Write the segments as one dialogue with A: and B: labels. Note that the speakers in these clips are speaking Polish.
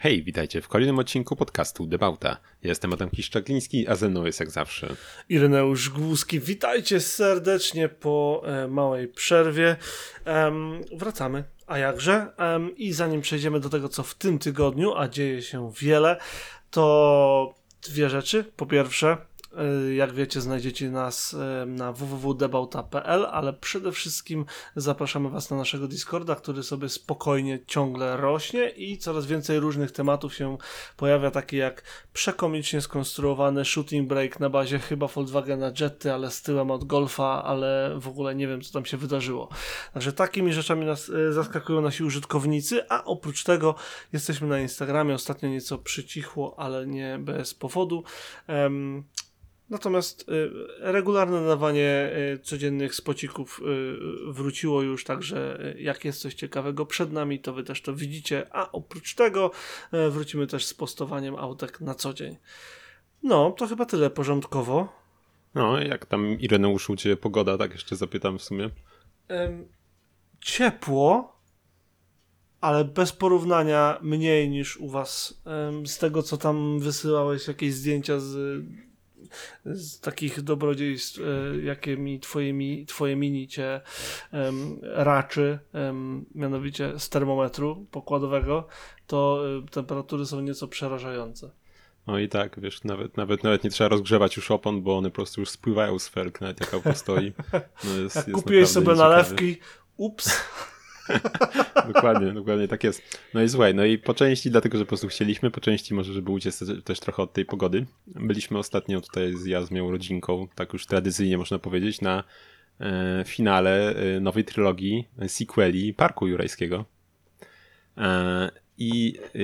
A: Hej, witajcie w kolejnym odcinku podcastu Debauta. Jestem Adam Kiszczagliński, a ze mną jest jak zawsze
B: Ireneusz Głuski. Witajcie serdecznie po e, małej przerwie. wracamy, a jakże? I zanim przejdziemy do tego, co w tym tygodniu, a dzieje się wiele, to dwie rzeczy. Po pierwsze, jak wiecie, znajdziecie nas e, na www.debauta.pl, ale przede wszystkim zapraszamy Was na naszego Discorda, który sobie spokojnie ciągle rośnie i coraz więcej różnych tematów się pojawia, takie jak przekomicznie skonstruowany shooting break na bazie chyba Volkswagena Jetty, ale z tyłem od Golfa, ale w ogóle nie wiem, co tam się wydarzyło. Także takimi rzeczami nas e, zaskakują nasi użytkownicy, a oprócz tego jesteśmy na Instagramie, ostatnio nieco przycichło, ale nie bez powodu. Natomiast y, regularne nadawanie y, codziennych spocików y, wróciło już, także jak jest coś ciekawego przed nami, to wy też to widzicie, a oprócz tego wrócimy też z postowaniem autek na co dzień. No, to chyba tyle porządkowo.
A: No, jak tam Ireneuszu Cię pogoda, tak jeszcze zapytam w sumie.
B: ciepło, ale bez porównania mniej niż u was. z tego, co tam wysyłałeś, jakieś zdjęcia z z takich dobrodziejstw, e, jakie mi twoje, mini cię um, raczy, um, mianowicie z termometru pokładowego, to um, temperatury są nieco przerażające.
A: No i tak, wiesz, nawet, nawet, nawet nie trzeba rozgrzewać już opon, bo one po prostu już spływają z felk, nawet jak auto stoi.
B: No jest, jak jest kupiłeś sobie nalewki, ups.
A: dokładnie, dokładnie tak jest. No i słuchaj, no i po części dlatego, że po prostu chcieliśmy, po części może, żeby uciec też trochę od tej pogody. Byliśmy ostatnio tutaj z Jazmią rodzinką, tak już tradycyjnie można powiedzieć, na e, finale e, nowej trylogii, e, sequeli Parku Jurajskiego. E, I e,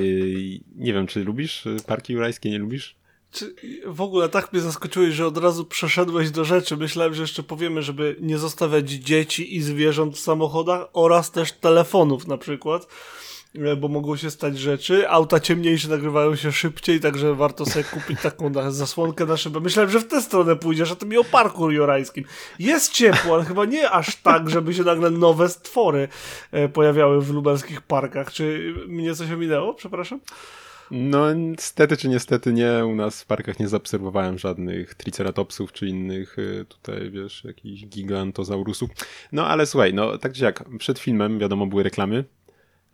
A: nie wiem, czy lubisz Parki Jurajskie, nie lubisz?
B: Czy w ogóle tak mnie zaskoczyłeś, że od razu przeszedłeś do rzeczy. Myślałem, że jeszcze powiemy, żeby nie zostawiać dzieci i zwierząt w samochodach oraz też telefonów na przykład, e, bo mogą się stać rzeczy. Auta ciemniejsze nagrywają się szybciej, także warto sobie kupić taką zasłonkę na szybę. Myślałem, że w tę stronę pójdziesz, a to mi o parku jurajskim. Jest ciepło, ale chyba nie aż tak, żeby się nagle nowe stwory e, pojawiały w lubelskich parkach. Czy mnie coś ominęło? Przepraszam.
A: No, niestety czy niestety nie, u nas w parkach nie zaobserwowałem żadnych triceratopsów czy innych y, tutaj, wiesz, jakichś gigantozaurusów. No, ale słuchaj, no tak czy jak, przed filmem wiadomo były reklamy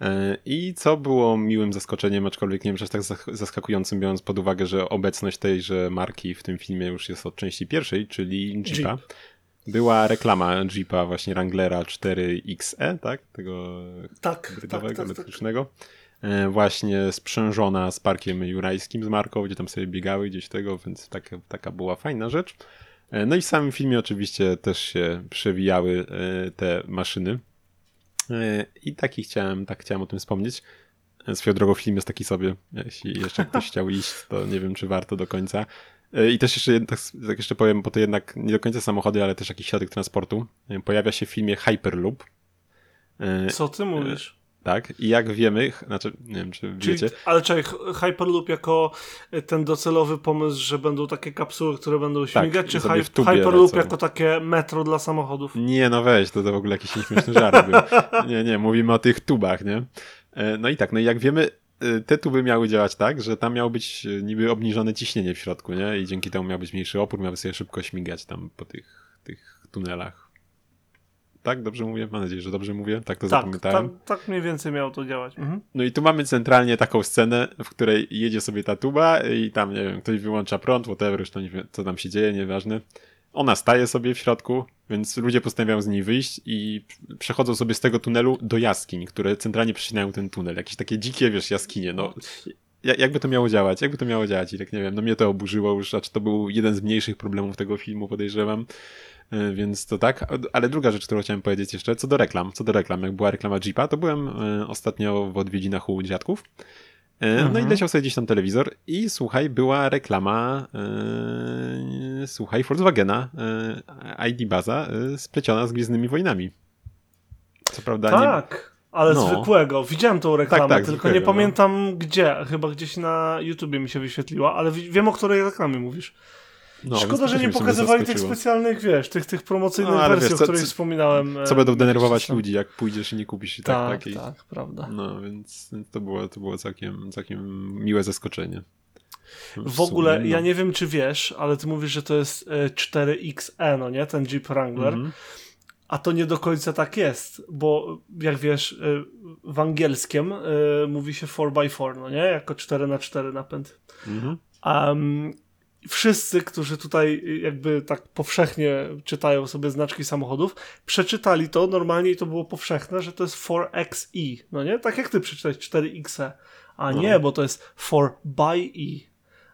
A: e, i co było miłym zaskoczeniem, aczkolwiek nie wiem, że tak zaskakującym, biorąc pod uwagę, że obecność tejże marki w tym filmie już jest od części pierwszej, czyli Jeepa. Jeep. Była reklama Jeepa właśnie Wranglera 4XE, tak? Tego
B: tak, tak, tak,
A: tak, elektrycznego. Tak. E, właśnie sprzężona z parkiem jurajskim, z marką, gdzie tam sobie biegały gdzieś tego, więc taka, taka była fajna rzecz. E, no i w samym filmie oczywiście też się przewijały e, te maszyny. I taki chciałem, tak chciałem o tym wspomnieć. Swoją drogą film jest taki sobie, jeśli jeszcze ktoś chciał iść, to nie wiem, czy warto do końca. I też jeszcze, tak, tak jeszcze powiem, bo to jednak nie do końca samochody, ale też jakiś środek transportu. Pojawia się w filmie Hyperloop.
B: Co ty mówisz?
A: Tak, i jak wiemy, znaczy, nie wiem, czy Czyli, wiecie.
B: Ale czekaj, Hyperloop jako ten docelowy pomysł, że będą takie kapsuły, które będą tak, śmigać, tak, czy hy Hyperloop lecą. jako takie metro dla samochodów?
A: Nie, no weź, to, to w ogóle jakiś nieśmieszny żart był. Nie, nie, mówimy o tych tubach, nie? E, no i tak, no i jak wiemy, e, te tuby miały działać tak, że tam miało być e, niby obniżone ciśnienie w środku, nie? I dzięki temu miał być mniejszy opór, miały sobie szybko śmigać tam po tych, tych tunelach. Tak, dobrze mówię? Mam nadzieję, że dobrze mówię. Tak to tak, zapamiętałem.
B: Tak, tak mniej więcej miało to działać. Mhm.
A: No i tu mamy centralnie taką scenę, w której jedzie sobie ta tuba i tam, nie wiem, ktoś wyłącza prąd, whatever, już to nie wiem, co tam się dzieje, nieważne. Ona staje sobie w środku, więc ludzie postanawiają z niej wyjść i przechodzą sobie z tego tunelu do jaskiń, które centralnie przecinają ten tunel. Jakieś takie dzikie, wiesz, jaskinie. No, jakby to miało działać? Jakby to miało działać? I tak nie wiem, no mnie to oburzyło już, a czy to był jeden z mniejszych problemów tego filmu, podejrzewam. E, więc to tak. Ale druga rzecz, którą chciałem powiedzieć jeszcze, co do reklam, co do reklam, jak była reklama Jeepa, to byłem e, ostatnio w odwiedzinach u dziadków. Mhm. No i mhm. leciał sobie gdzieś tam telewizor i słuchaj, była reklama e, słuchaj, Volkswagena ID Baza spleciona z Gwiezdnymi Wojnami.
B: Co prawda tak. Nie... Ale no. zwykłego. Widziałem tą reklamę, tak, tak, tylko nie no. pamiętam gdzie. Chyba gdzieś na YouTubie mi się wyświetliła, ale wiem o której reklamie mówisz.
A: No,
B: Szkoda, że nie
A: w
B: pokazywali tych specjalnych, wiesz, tych, tych promocyjnych
A: No,
B: wersji,
A: wiesz,
B: o
A: co-
B: których
A: co-
B: wspominałem.
A: Co
B: e,
A: będą denerwować
B: jakiś czas temu.
A: ludzi, jak pójdziesz i nie kupisz i tak,
B: Tak,
A: takiej.
B: tak, prawda.
A: No, więc to było, to było całkiem, całkiem miłe zaskoczenie.
B: W ogóle,
A: sumie,
B: ja
A: no.
B: nie wiem, czy wiesz, ale ty mówisz, że to jest e, 4XE, no nie? Ten Jeep Wrangler.
A: Mhm.
B: A to nie do końca tak jest, bo jak wiesz, y, w angielskim y, mówi się 4x4, no nie? Jako 4 na 4 napęd.
A: Mhm.
B: Um, wszyscy, którzy tutaj y, jakby tak powszechnie czytają sobie znaczki samochodów, przeczytali to normalnie i to było powszechne, że to jest 4XE, no nie? Tak jak ty przeczytałeś 4XE. A
A: No.
B: nie, bo to jest 4xe,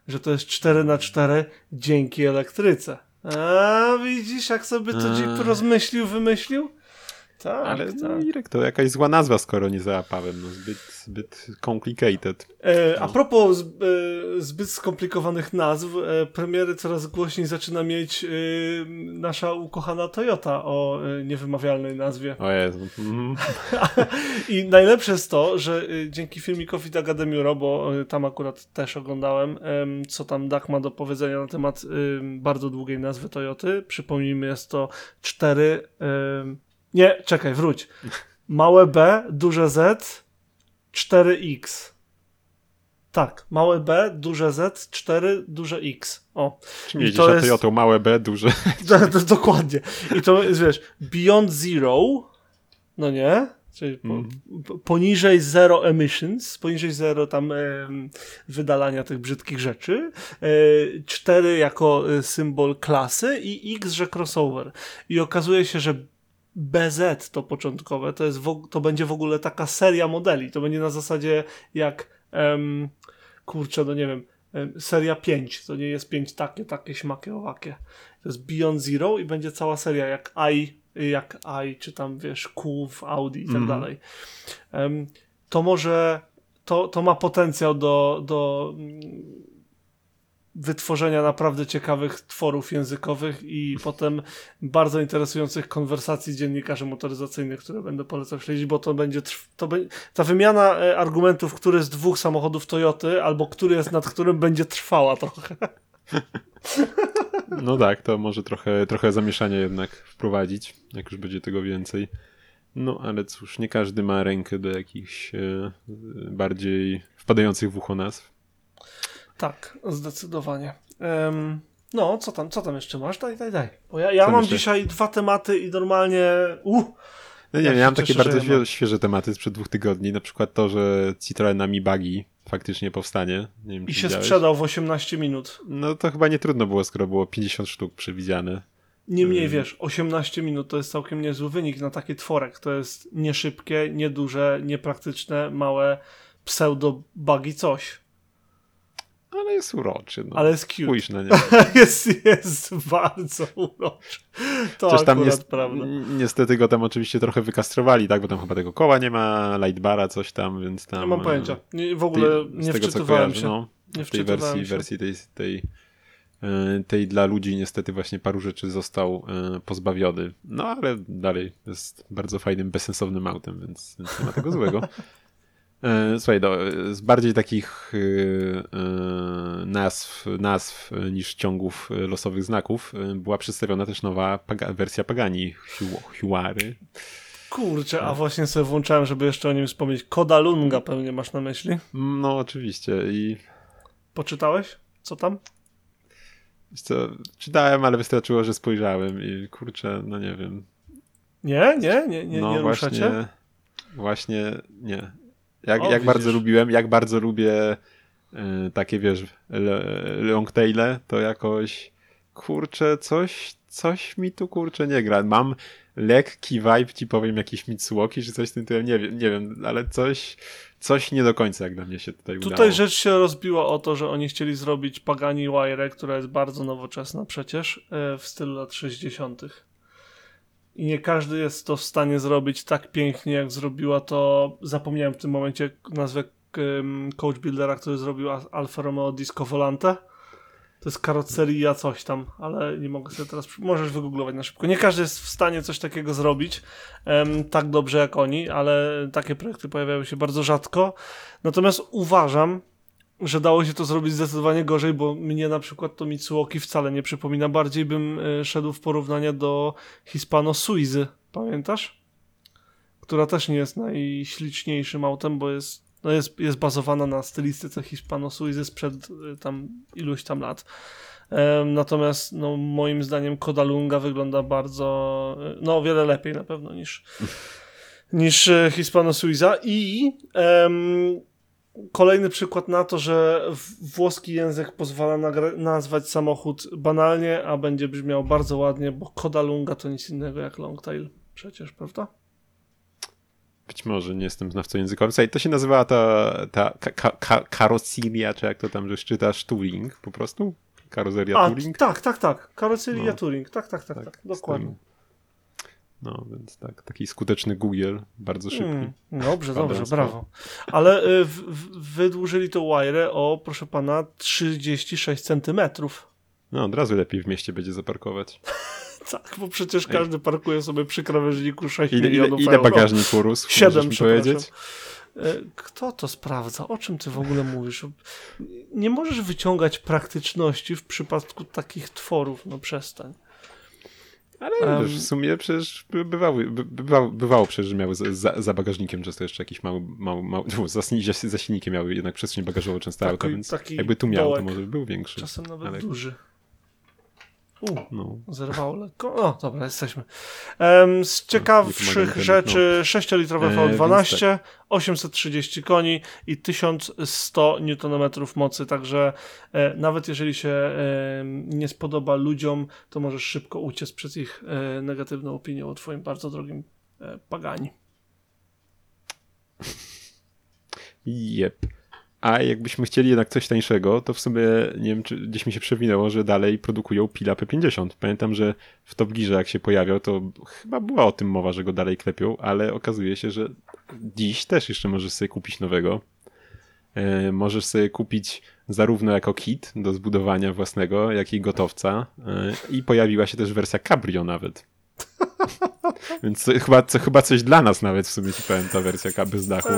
B: że to jest 4 na 4 dzięki elektryce. A widzisz, jak sobie to Jeep
A: A.
B: rozmyślił, wymyślił? Tak,
A: Ale
B: tak.
A: no, Irek, to jakaś zła nazwa, skoro nie załapałem. No, zbyt, zbyt complicated.
B: E, a
A: No.
B: propos e, zbyt skomplikowanych nazw, e, premiery coraz głośniej zaczyna mieć nasza ukochana Toyota o niewymawialnej nazwie.
A: O Jezu. Mhm.
B: I najlepsze jest to, że dzięki filmikowi Daga Demiura, bo tam akurat też oglądałem, em, co tam Dag ma do powiedzenia na temat bardzo długiej nazwy Toyoty. Przypomnijmy, jest to 4... nie, czekaj, wróć. Małe B, duże Z, 4X. Tak, małe B, duże Z, 4, duże X. O,
A: Czym
B: I
A: jedziesz?
B: to jest-
A: Toyotą małe B, duże.
B: to, to, dokładnie. I to jest, wiesz, Beyond Zero, no nie? Czyli po,
A: Mhm.
B: po, poniżej zero emissions, poniżej zero tam em, wydalania tych brzydkich rzeczy. E, cztery jako e, symbol klasy i X, że crossover. I okazuje się, że BZ to początkowe, to, jest to będzie w ogóle taka seria modeli. To będzie na zasadzie jak em, kurczę, no nie wiem, em, seria 5. To nie jest 5 takie, takie, śmakie, owakie. To jest Beyond Zero i będzie cała seria jak i, jak i, czy tam wiesz, Q w Audi i tak
A: Mhm.
B: dalej. To może, to, to ma potencjał do, do mm, wytworzenia naprawdę ciekawych tworów językowych i potem bardzo interesujących konwersacji dziennikarzy motoryzacyjnych, które będę polecał śledzić, bo to będzie, to be, ta wymiana e, argumentów, który z dwóch samochodów Toyoty, albo który jest nad którym będzie trwała trochę.
A: No tak, to może trochę, trochę zamieszania jednak wprowadzić, jak już będzie tego więcej. No ale cóż, nie każdy ma rękę do jakichś e, bardziej wpadających w ucho nazw.
B: Tak, zdecydowanie. Em, no, co tam, co tam jeszcze masz? Daj, daj, daj. Bo ja, ja mam
A: myślę?
B: dzisiaj dwa tematy i normalnie. Uh,
A: No nie,
B: Ja
A: mam takie bardzo
B: ja
A: świeże,
B: mam.
A: świeże tematy sprzed dwóch tygodni, na przykład to, że Citroen Ami Buggy faktycznie powstanie. Nie wiem,
B: I
A: czy
B: się
A: widziałeś.
B: sprzedał w 18 minut.
A: No to chyba nie trudno było, skoro było 50 sztuk przewidziane.
B: Niemniej
A: Mm.
B: wiesz, 18 minut to jest całkiem niezły wynik na taki tworek. To jest nie szybkie, nieduże, niepraktyczne, małe pseudo buggy coś.
A: Ale jest uroczy. No.
B: Ale jest cute.
A: Spójrz na nie.
B: jest, jest bardzo uroczy. To
A: Chociaż tam nies-
B: prawda.
A: niestety go tam oczywiście trochę wykastrowali, tak? Bo tam chyba tego koła nie ma, lightbara, coś tam, więc tam...
B: Nie mam
A: e,
B: pojęcia. Nie, w
A: tej-
B: ogóle
A: z
B: nie
A: tego,
B: wczytywałem
A: kojarzę,
B: się.
A: No,
B: Nie
A: w tej wersji,
B: się.
A: wersji tej, tej, e, tej dla ludzi niestety właśnie paru rzeczy został e, pozbawiony. No ale dalej jest bardzo fajnym, bezsensownym autem, więc, więc nie ma tego złego. E, Słuchaj, do, z bardziej takich e, e, nazw, nazw niż ciągów losowych znaków była przedstawiona też nowa paga, wersja Pagani Hu- Huary.
B: Kurczę, a właśnie sobie włączałem, żeby jeszcze o nim wspomnieć. Koda Lunga pewnie masz na myśli.
A: No oczywiście i
B: Poczytałeś? Co tam?
A: co, czytałem, ale wystarczyło, że spojrzałem i kurczę, no nie wiem.
B: Nie, nie, nie, nie,
A: no
B: nie
A: właśnie,
B: ruszacie?
A: właśnie nie. Jak,
B: O,
A: jak bardzo lubiłem, jak bardzo lubię y, takie, wiesz, le- longtaile, to jakoś kurczę, coś, coś mi tu kurczę nie gra. Mam lekki vibe, ci powiem, jakiś Mitsuoki, czy coś w tym tyłem, nie wiem, nie wiem, ale coś, coś nie do końca jak dla mnie się tutaj udało.
B: Tutaj rzecz się rozbiła o to, że oni chcieli zrobić Pagani Wire, która jest bardzo nowoczesna przecież, e, w stylu lat 60. I nie każdy jest to w stanie zrobić tak pięknie, jak zrobiła to. Zapomniałem w tym momencie nazwę coach buildera, który zrobił Al- Alfa Romeo Disco Volante. To jest karoceria coś tam, ale nie mogę sobie teraz. Możesz wygooglować na szybko. Nie każdy jest w stanie coś takiego zrobić em, tak dobrze jak oni, ale takie projekty pojawiają się bardzo rzadko. Natomiast uważam, że dało się to zrobić zdecydowanie gorzej, bo mnie na przykład to Mitsuoki wcale nie przypomina. Bardziej bym e, szedł w porównanie do Hispano Suizy, pamiętasz? Która też nie jest najśliczniejszym autem, bo jest, no jest, jest bazowana na stylistyce Hispano Suizy sprzed e, tam iluś tam lat. Natomiast no, moim zdaniem Kodalunga wygląda bardzo, e, no o wiele lepiej na pewno niż, niż Hispano Suiza i em, kolejny przykład na to, że włoski język pozwala nazwać samochód banalnie, a będzie brzmiał bardzo ładnie, bo Kodalunga to nic innego jak Longtail przecież, prawda?
A: Być może, nie jestem znawcą językowym. Słuchaj, to się nazywała ta, ta ka ka karosilia, czy jak to tam, że szczytasz Touring po prostu? Karoseria
B: a,
A: Touring?
B: Tak, tak, tak. Karoseria no. Touring, tak, tak, tak, tak, tak. dokładnie.
A: No, więc tak, taki skuteczny Google, bardzo szybki. Mm,
B: dobrze, dobrze, brawo. Ale y, w, w, wydłużyli to wire o, proszę pana, 36 centymetrów.
A: No, od razu lepiej w mieście będzie zaparkować.
B: tak, bo przecież każdy parkuje sobie przy krawężniku 6 ile, milionów
A: ile, ile bagażnik urósł?
B: 7, powiedzieć? E, kto to sprawdza? O czym ty w ogóle mówisz? Nie możesz wyciągać praktyczności w przypadku takich tworów, no przestań.
A: Ale um, wiesz, w sumie przecież bywały, bywało, bywało przecież, że miały za, za bagażnikiem często jeszcze jakiś mały, mały, mały za, za silnikiem miały jednak przestrzeń bagażową często taki, auto, więc jakby tu miał, to może był większy.
B: Czasem nawet ale... duży. U, no. zerwało lekko. O, dobra, jesteśmy. Um, z ciekawszych no, rzeczy, no. 6-litrowe V12, tak. 830 koni i 1100 Nm mocy, także e, nawet jeżeli się e, nie spodoba ludziom, to możesz szybko uciec przez ich e, negatywną opinię o twoim bardzo drogim e, Pagani.
A: Jep. A jakbyśmy chcieli jednak coś tańszego, to w sumie nie wiem, czy gdzieś mi się przewinęło, że dalej produkują Pila P50. Pamiętam, że w Top Gearze jak się pojawiał, to chyba była o tym mowa, że go dalej klepią, ale okazuje się, że dziś też jeszcze możesz sobie kupić nowego. E, możesz sobie kupić zarówno jako kit do zbudowania własnego, jak i gotowca. E, I pojawiła się też wersja Cabrio nawet. Więc chyba, co, chyba coś dla nas nawet w sumie ci powiem ta wersja bez dachu.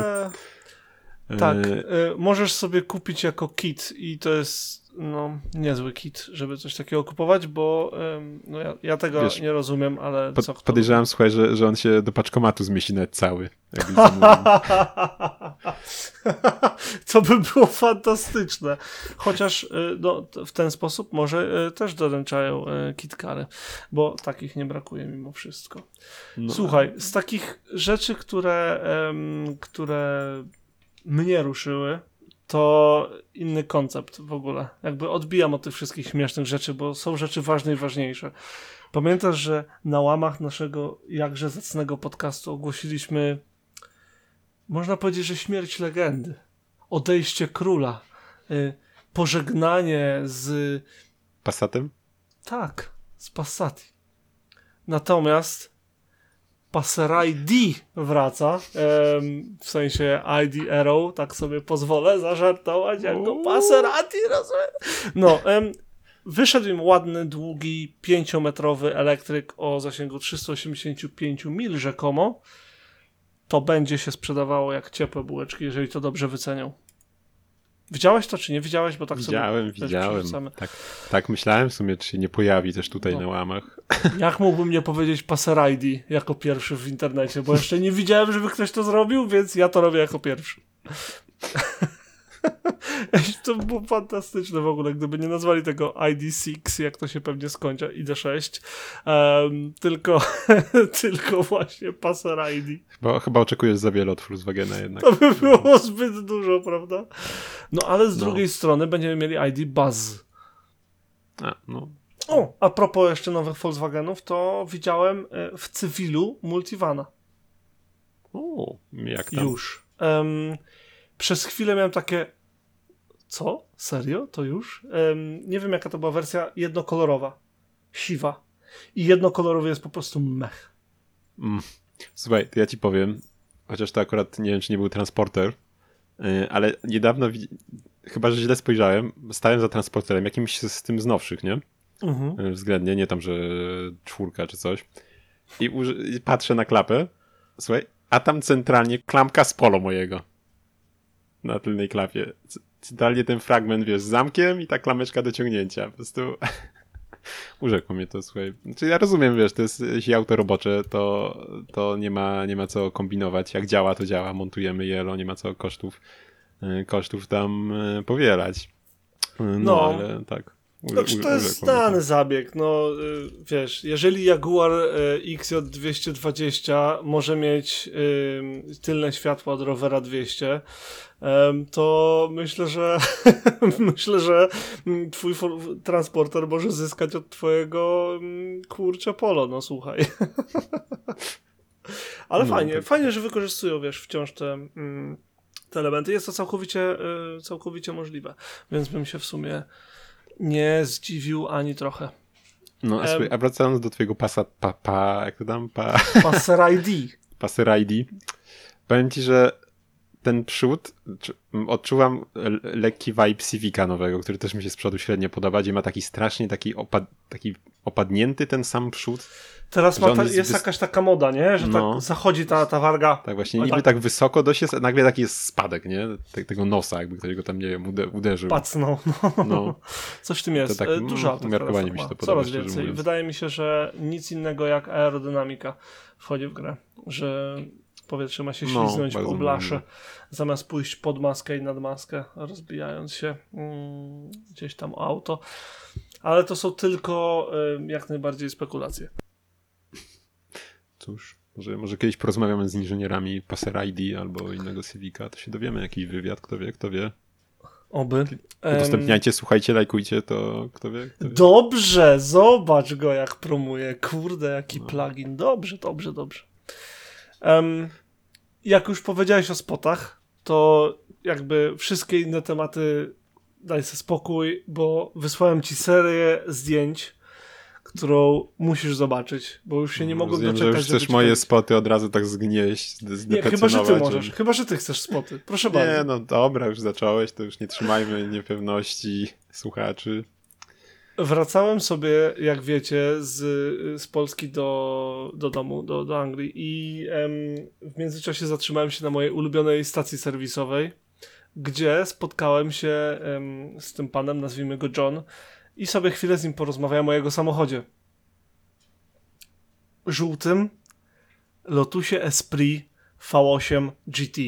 B: Tak, y możesz sobie kupić jako kit i to jest no, niezły kit, żeby coś takiego kupować, bo no, ja, ja tego Wiesz, nie rozumiem, ale
A: po,
B: co kto...
A: Podejrzewam, słuchaj, że, że on się do paczkomatu zmieści nawet cały.
B: to by było fantastyczne. Chociaż y, no, w ten sposób może y, też doręczają kitkary, bo takich nie brakuje mimo wszystko. No. Słuchaj, z takich rzeczy, które, które mnie ruszyły, to inny koncept w ogóle. Jakby odbijam od tych wszystkich śmiesznych rzeczy, bo są rzeczy ważne i ważniejsze. Pamiętasz, że na łamach naszego jakże zacnego podcastu ogłosiliśmy, można powiedzieć, że śmierć legendy, odejście króla, y, pożegnanie z.
A: Passatem?
B: Tak, z Passati. Natomiast Passer ID wraca, w sensie ID Arrow, tak sobie pozwolę zażartować jako Passer ID, rozumiem? No, wyszedł im ładny, długi, pięciometrowy elektryk o zasięgu 385 mil rzekomo. To będzie się sprzedawało jak ciepłe bułeczki, jeżeli to dobrze wycenią. Widziałeś to, czy nie widziałeś? Bo tak
A: widziałem, sobie widziałem. Tak, tak myślałem w sumie, czy się nie pojawi też tutaj no. na łamach.
B: Jak mógłbym nie powiedzieć Passer ID jako pierwszy w internecie, bo jeszcze nie widziałem, żeby ktoś to zrobił, więc ja to robię jako pierwszy. to było fantastyczne w ogóle, gdyby nie nazwali tego ID6, jak to się pewnie skończy, ID6, um, tylko, tylko właśnie Passer ID.
A: Chyba, chyba oczekujesz za wiele od Volkswagena jednak.
B: To by było zbyt dużo, prawda? No ale z no. drugiej strony będziemy mieli ID Buzz.
A: A, no.
B: O, a propos jeszcze nowych Volkswagenów, to widziałem e, w cywilu Multivana.
A: O, jak tam?
B: Już. Um, przez chwilę miałem takie co? Serio? To już? Um, nie wiem, jaka to była wersja jednokolorowa. Siwa. I jednokolorowy jest po prostu mech.
A: Mm. Słuchaj, to ja ci powiem, chociaż to akurat nie wiem, czy nie był transporter, yy, ale niedawno, chyba, że źle spojrzałem, stałem za transporterem, jakimś z tym z nowszych, nie? Mhm. Yy, względnie, nie tam, że czwórka czy coś. I, I patrzę na klapę, słuchaj, a tam centralnie klamka z polo mojego. Na tylnej klapie Totalnie ten fragment, wiesz, z zamkiem i ta klameczka do ciągnięcia. Po prostu urzekło mnie to, słuchaj. Znaczy ja rozumiem, wiesz, to jest jeśli auto robocze, to, to nie, ma, nie ma co kombinować. Jak działa, to działa. Montujemy jelo, nie ma co kosztów, y, kosztów tam y, powielać. Y, No,
B: No.
A: ale tak.
B: Znaczy, to jest znany zabieg. No, y, wiesz, jeżeli Jaguar y, XJ220 może mieć y, tylne światła od Rovera 200, em, to myślę, że myślę, że mm, twój transporter może zyskać od twojego mm, kurczę polo, no słuchaj. Ale
A: No,
B: fajnie,
A: tak.
B: fajnie, że wykorzystują, wiesz, wciąż te, mm, te elementy. Jest to całkowicie, całkowicie możliwe, więc bym się w sumie nie zdziwił ani trochę.
A: No, a, a wracając do twojego pasa, pa, pa, jak to tam, pa,
B: Passer ID.
A: Passer ID, powiem ci, że ten przód, odczuwam lekki vibe Civica nowego, który też mi się z przodu średnio podoba, gdzie ma taki strasznie taki, opad, taki opadnięty ten sam przód.
B: Teraz ta,
A: jest
B: jest jakaś taka moda, nie? Że
A: No.
B: tak zachodzi ta, ta warga.
A: Tak właśnie, niby
B: tak.
A: tak. wysoko dość jest, nagle taki jest spadek, nie? Te, tego nosa, jakby ktoś go tam, nie wiem, ude, uderzył.
B: Pacnął. No.
A: No.
B: Coś w tym jest.
A: tak,
B: E, Dużo autek
A: umiarkowanie mi się
B: tak
A: to podoba,
B: Coraz więcej.
A: mówiąc.
B: Wydaje mi się, że nic innego jak aerodynamika wchodzi w grę. Że powietrze ma się
A: No,
B: śliznąć
A: bardzo
B: po
A: możliwe.
B: zamiast pójść pod maskę i nad maskę, rozbijając się mm, gdzieś tam o auto. Ale to są tylko jak najbardziej spekulacje.
A: Cóż, może, może kiedyś porozmawiamy z inżynierami Passer ID albo innego Civica, to się dowiemy, jakiś wywiad, kto wie, kto wie.
B: Oby.
A: Udostępniajcie, słuchajcie, lajkujcie, to kto wie, kto wie.
B: Dobrze, zobacz go jak promuje. Kurde, jaki plugin. Dobrze, dobrze, dobrze. Em, jak już powiedziałeś o spotach, to jakby wszystkie inne tematy daj sobie spokój, bo wysłałem ci serię zdjęć, którą musisz zobaczyć, bo już się nie mogłem
A: Rozumiem,
B: doczekać,
A: że już chcesz moje spoty od razu tak zgnieść,
B: Nie, chyba, że ty możesz. Chyba, że ty chcesz spoty. Proszę bardzo.
A: Nie, no dobra, już zacząłeś, to już nie trzymajmy niepewności słuchaczy.
B: Wracałem sobie, jak wiecie, z, z Polski do, do domu, do, do Anglii i em, w międzyczasie zatrzymałem się na mojej ulubionej stacji serwisowej, gdzie spotkałem się em, z tym panem, nazwijmy go John, i sobie chwilę z nim porozmawiałem o jego samochodzie. Żółtym Lotusie Esprit V8 GT.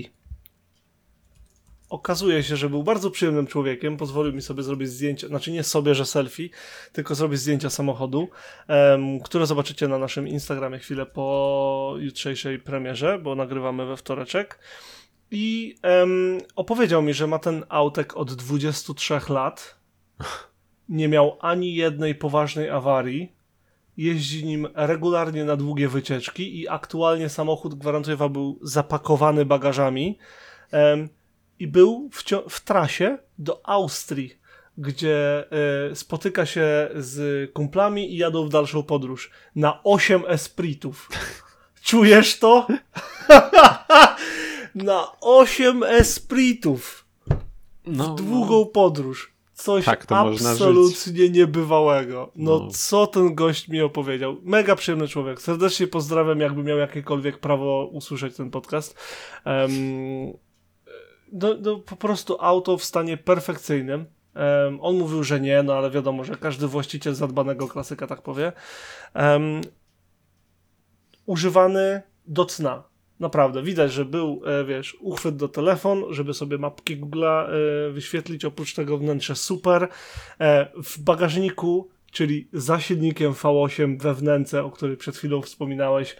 B: Okazuje się, że był bardzo przyjemnym człowiekiem. Pozwolił mi sobie zrobić zdjęcie, znaczy nie sobie, że selfie, tylko zrobić zdjęcia samochodu, em, które zobaczycie na naszym Instagramie chwilę po jutrzejszej premierze, bo nagrywamy we wtoreczek. I opowiedział mi, że ma ten autek od 23 lat. Nie miał ani jednej poważnej awarii. Jeździ nim regularnie na długie wycieczki i aktualnie samochód, gwarantuję wam, był zapakowany bagażami. I był w, w trasie do Austrii, gdzie e, spotyka się z kumplami i jadą w dalszą podróż na 8 espritów. Czujesz to? na 8 espritów
A: No,
B: w długą podróż. Coś
A: Tak
B: absolutnie niebywałego. No,
A: No.
B: co ten gość mi opowiedział. Mega przyjemny człowiek. Serdecznie pozdrawiam, jakby miał jakiekolwiek prawo usłyszeć ten podcast. Em, no, no, po prostu auto w stanie perfekcyjnym. Em, on mówił, że nie, no ale wiadomo, że każdy właściciel zadbanego klasyka tak powie. Em, używany do cna. Naprawdę, widać, że był, e, wiesz, uchwyt do telefon, żeby sobie mapki Google'a e, wyświetlić, oprócz tego wnętrze super. E, w bagażniku, czyli za silnikiem V8 we wnęce, o której przed chwilą wspominałeś,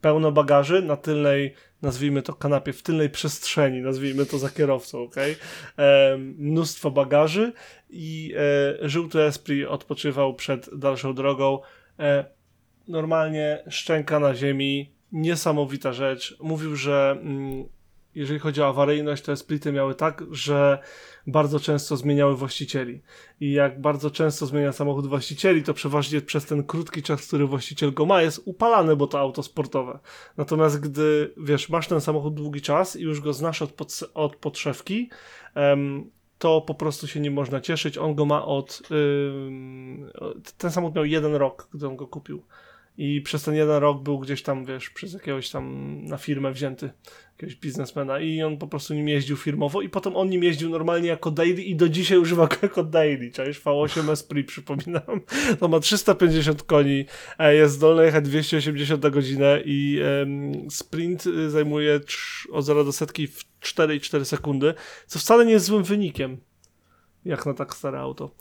B: pełno bagaży na tylnej, nazwijmy to kanapie, w tylnej przestrzeni, nazwijmy to za kierowcą, ok? Mnóstwo bagaży i żółty Esprit odpoczywał przed dalszą drogą. Normalnie szczęka na ziemi, niesamowita rzecz. Mówił, że mm, jeżeli chodzi o awaryjność, to Esprity miały tak, że bardzo często zmieniały właścicieli. I jak bardzo często zmienia samochód właścicieli, to przeważnie przez ten krótki czas, który właściciel go ma, jest upalany, bo to auto sportowe. Natomiast gdy, wiesz, masz ten samochód długi czas i już go znasz od, pod, od podszewki, to po prostu się nie można cieszyć. On go ma od. ten samochód miał jeden rok, gdy on go kupił. I przez ten jeden rok był gdzieś tam, wiesz, przez jakiegoś tam na firmę wzięty, jakiegoś biznesmena i on po prostu nim jeździł firmowo i potem on nim jeździł normalnie jako daily i do dzisiaj używa go jako daily, czaisz? V8 Esprit, przypominam. To ma 350 koni, e, jest zdolny jechać 280 na godzinę i sprint y, zajmuje od 0 do setki w 4,4 sekundy, co wcale nie jest złym wynikiem, jak na tak stare auto.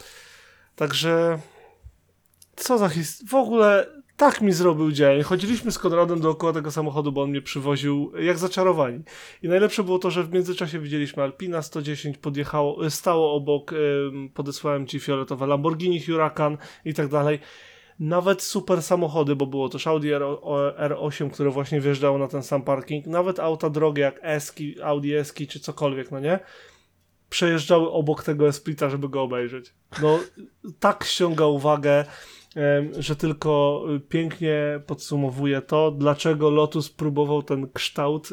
B: Także co za his... W ogóle tak mi zrobił dzień. Chodziliśmy z Konradem dookoła tego samochodu, bo on mnie przywoził jak zaczarowani. I najlepsze było to, że w międzyczasie widzieliśmy Alpina 110, podjechało, stało obok, podesłałem ci fioletowe Lamborghini Huracan i tak dalej. Nawet super samochody, bo było też Audi R- o- R8, które właśnie wjeżdżało na ten sam parking. Nawet auta drogie jak Eski, Audi Eski czy cokolwiek, no nie? Przejeżdżały obok tego Esprita, żeby go obejrzeć. No, tak ściąga uwagę że tylko y, pięknie podsumowuje to, dlaczego Lotus próbował ten kształt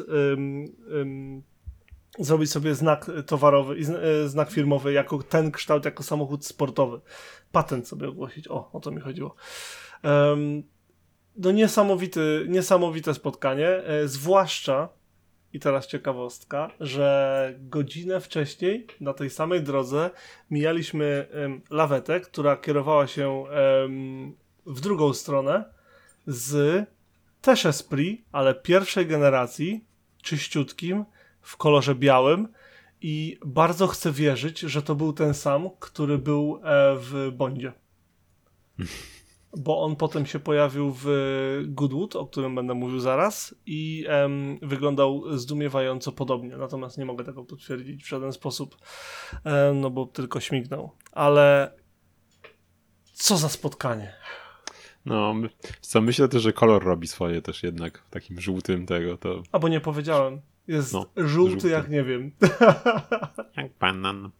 B: zrobić sobie znak towarowy i y, znak firmowy jako ten kształt, jako samochód sportowy. Patent sobie ogłosić. O, o to mi chodziło. Em, no niesamowity, niesamowite spotkanie, e, zwłaszcza i teraz ciekawostka, że godzinę wcześniej na tej samej drodze mijaliśmy em, lawetę, która kierowała się em, w drugą stronę z też Esprit, ale pierwszej generacji, czyściutkim, w kolorze białym i bardzo chcę wierzyć, że to był ten sam, który był e, w Bondzie. Bo on potem się pojawił w Goodwood, o którym będę mówił zaraz i em, wyglądał zdumiewająco podobnie, natomiast nie mogę tego potwierdzić w żaden sposób, e, no bo tylko śmignął. Ale co za spotkanie.
A: No, co myślę też, że kolor robi swoje też jednak w takim żółtym tego, to
B: Albo nie powiedziałem. Jest
A: No,
B: żółty,
A: żółty.
B: jak nie wiem.
A: jak banan.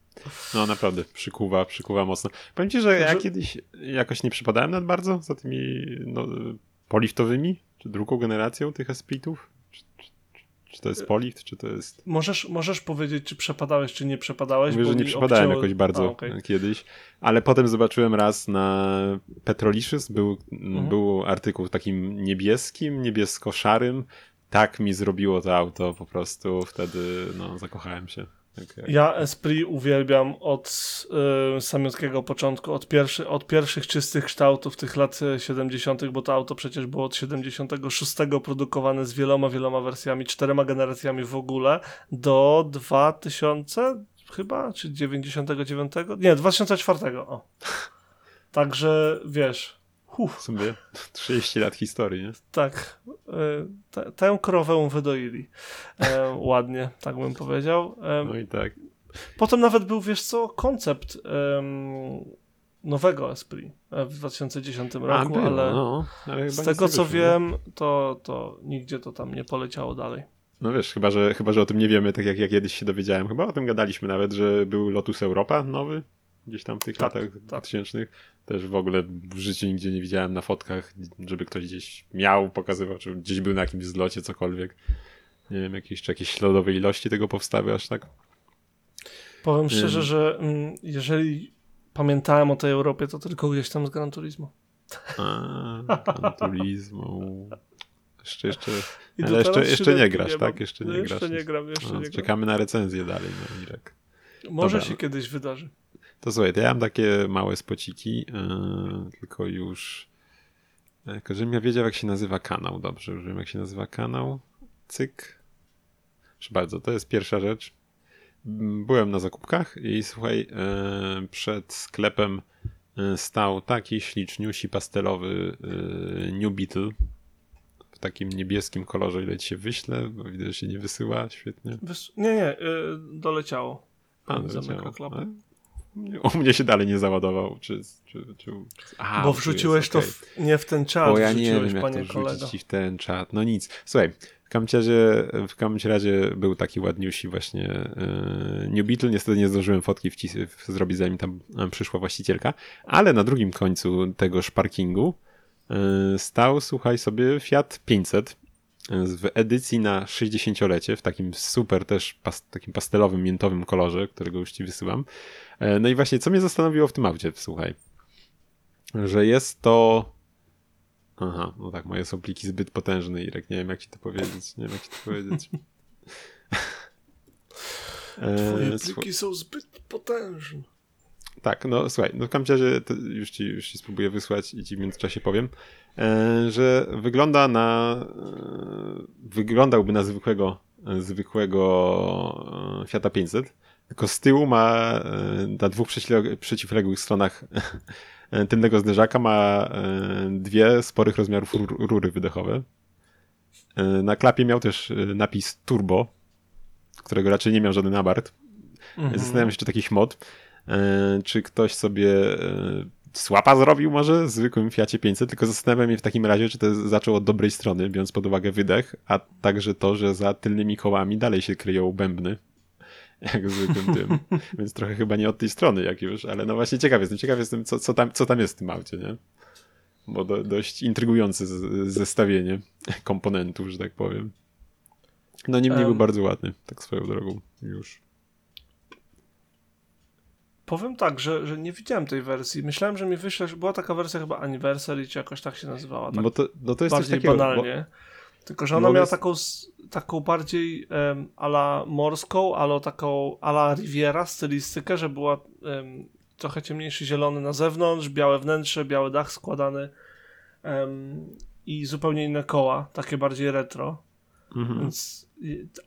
A: No naprawdę, przykuwa, przykuwa mocno. Powiem ci, że ja
B: Że-
A: kiedyś jakoś nie przypadałem nad bardzo za tymi no, poliftowymi, czy drugą generacją tych Espritów. Czy, czy, czy to jest polift, czy to jest...
B: Możesz, możesz powiedzieć, czy przepadałeś, czy nie przepadałeś?
A: Mówię, że nie
B: mi
A: przypadałem
B: obcięło-
A: jakoś bardzo
B: A, okej.
A: kiedyś, ale potem zobaczyłem raz na Petrolicious, był,
B: Mhm.
A: był artykuł takim niebieskim, niebiesko-szarym. Tak mi zrobiło to auto, po prostu wtedy no, zakochałem się. Jak-
B: Ja Esprit uwielbiam od y, początku, od, pierwszy, od pierwszych czystych kształtów tych lat e, 70., bo to auto przecież było od 76 produkowane z wieloma, wieloma wersjami, czterema generacjami w ogóle, do 2000 chyba, czy 99? Nie, 2004. O. Także wiesz, Uf,
A: W sumie 30 lat historii, nie?
B: tak, te, tę krowę wydoili. E, ładnie, tak bym powiedział. E,
A: No i tak.
B: Potem nawet był, wiesz co, koncept em, nowego Esprit e, w 2010 roku,
A: A,
B: ale
A: no, ale
B: z tego co
A: wyszło,
B: wiem, to, to nigdzie to tam nie poleciało dalej.
A: No wiesz, chyba że, chyba, że o tym nie wiemy, tak jak ja kiedyś się dowiedziałem. Chyba o tym gadaliśmy nawet, że był Lotus Europa nowy, gdzieś tam w tych
B: Tak,
A: latach
B: tak.
A: 2000. Też w ogóle w życiu nigdzie nie widziałem na fotkach, żeby ktoś gdzieś miał, pokazywał, czy gdzieś był na jakimś zlocie, cokolwiek. Nie wiem, jakieś, czy jakieś śladowe ilości tego powstały aż tak.
B: Powiem szczerze, że mm, jeżeli pamiętałem o tej Europie, to tylko gdzieś tam z Gran Turismo.
A: A, Gran Turismo. Jeszcze, jeszcze, ale jeszcze, jeszcze nie grasz,
B: mam.
A: tak? Jeszcze nie
B: jeszcze
A: grasz.
B: nie gram, jeszcze
A: No,
B: nie gram.
A: czekamy na recenzję dalej, no Irek.
B: Może
A: Dobra.
B: się kiedyś wydarzy.
A: To słuchaj, to ja mam takie małe spociki, yy, tylko już. e, Tylko żebym ja wiedział, jak się nazywa kanał. Dobrze, już wiem, jak się nazywa kanał. Cyk. Proszę bardzo, to jest pierwsza rzecz. Byłem na zakupkach i słuchaj, e, przed sklepem stał taki śliczniusi pastelowy e, New Beetle w takim niebieskim kolorze, ile ci się wyślę, bo widzę, że się nie wysyła, świetnie.
B: Wys- nie, nie, y, doleciało.
A: A, doleciało. U mnie się dalej nie załadował. Czy, czy, czy, czy... A,
B: Bo wrzuciłeś
A: jest,
B: to
A: okej.
B: w, nie w ten czat,
A: Bo ja nie wiem, jak
B: panie
A: to wrzucić ci w ten czat. No nic. Słuchaj, w każdym razie, w każdym razie był taki ładniusi właśnie yy, New Beetle. Niestety nie zdążyłem fotki wcis- w- zrobić, zanim tam e, przyszła właścicielka. Ale na drugim końcu tegoż parkingu yy, stał, słuchaj sobie, Fiat 500 w edycji na 60-lecie, w takim super też pas, takim pastelowym, miętowym kolorze, którego już ci wysyłam. E, No i właśnie, co mnie zastanowiło w tym aucie, słuchaj, że jest to Aha, no tak, moje są pliki zbyt potężne, Irek, nie wiem jak ci to powiedzieć, nie wiem jak ci to powiedzieć.
B: Twoje
A: E,
B: pliki są zbyt potężne.
A: Tak, no słuchaj, no w każdym razie już, ci, już ci spróbuję wysłać i ci w międzyczasie powiem, że wygląda na, e, wyglądałby na zwykłego, e, zwykłego e, Fiata 500, tylko z tyłu ma e, na dwóch przeciwleg- przeciwległych stronach e, tylnego zderzaka ma e, dwie sporych rozmiarów rur, rury wydechowe. E, Na klapie miał też e, napis turbo, którego raczej nie miał żaden abart.
B: Mhm.
A: Zastanawiam się, czy taki mod, e, czy ktoś sobie e, słapa zrobił może zwykłym Fiacie 500, tylko zastanawiam się w takim razie, czy to zaczął od dobrej strony, biorąc pod uwagę wydech, a także to, że za tylnymi kołami dalej się kryją bębny, jak w zwykłym tym. Więc trochę chyba nie od tej strony jak już, ale no właśnie ciekaw jestem, ciekaw jestem, co, co, tam, co tam jest w tym aucie, nie? Bo do, dość intrygujące z- zestawienie komponentów, że tak powiem. No niemniej
B: Em.
A: był bardzo ładny, tak swoją drogą już.
B: Powiem tak, że, że nie widziałem tej wersji. Myślałem, że mi wyśle, że była taka wersja chyba Anniversary, czy jakoś tak się nazywała. Tak
A: No bo to, no to jest
B: bardziej
A: takiego. Bo,
B: banalnie. Tylko, że ona
A: no
B: miała
A: jest-
B: taką, taką bardziej um, ala morską, ale taką ala Riviera stylistykę, że była em, trochę ciemniejszy zielony na zewnątrz, białe wnętrze, biały dach składany em, i zupełnie inne koła, takie bardziej retro.
A: mhm.
B: Więc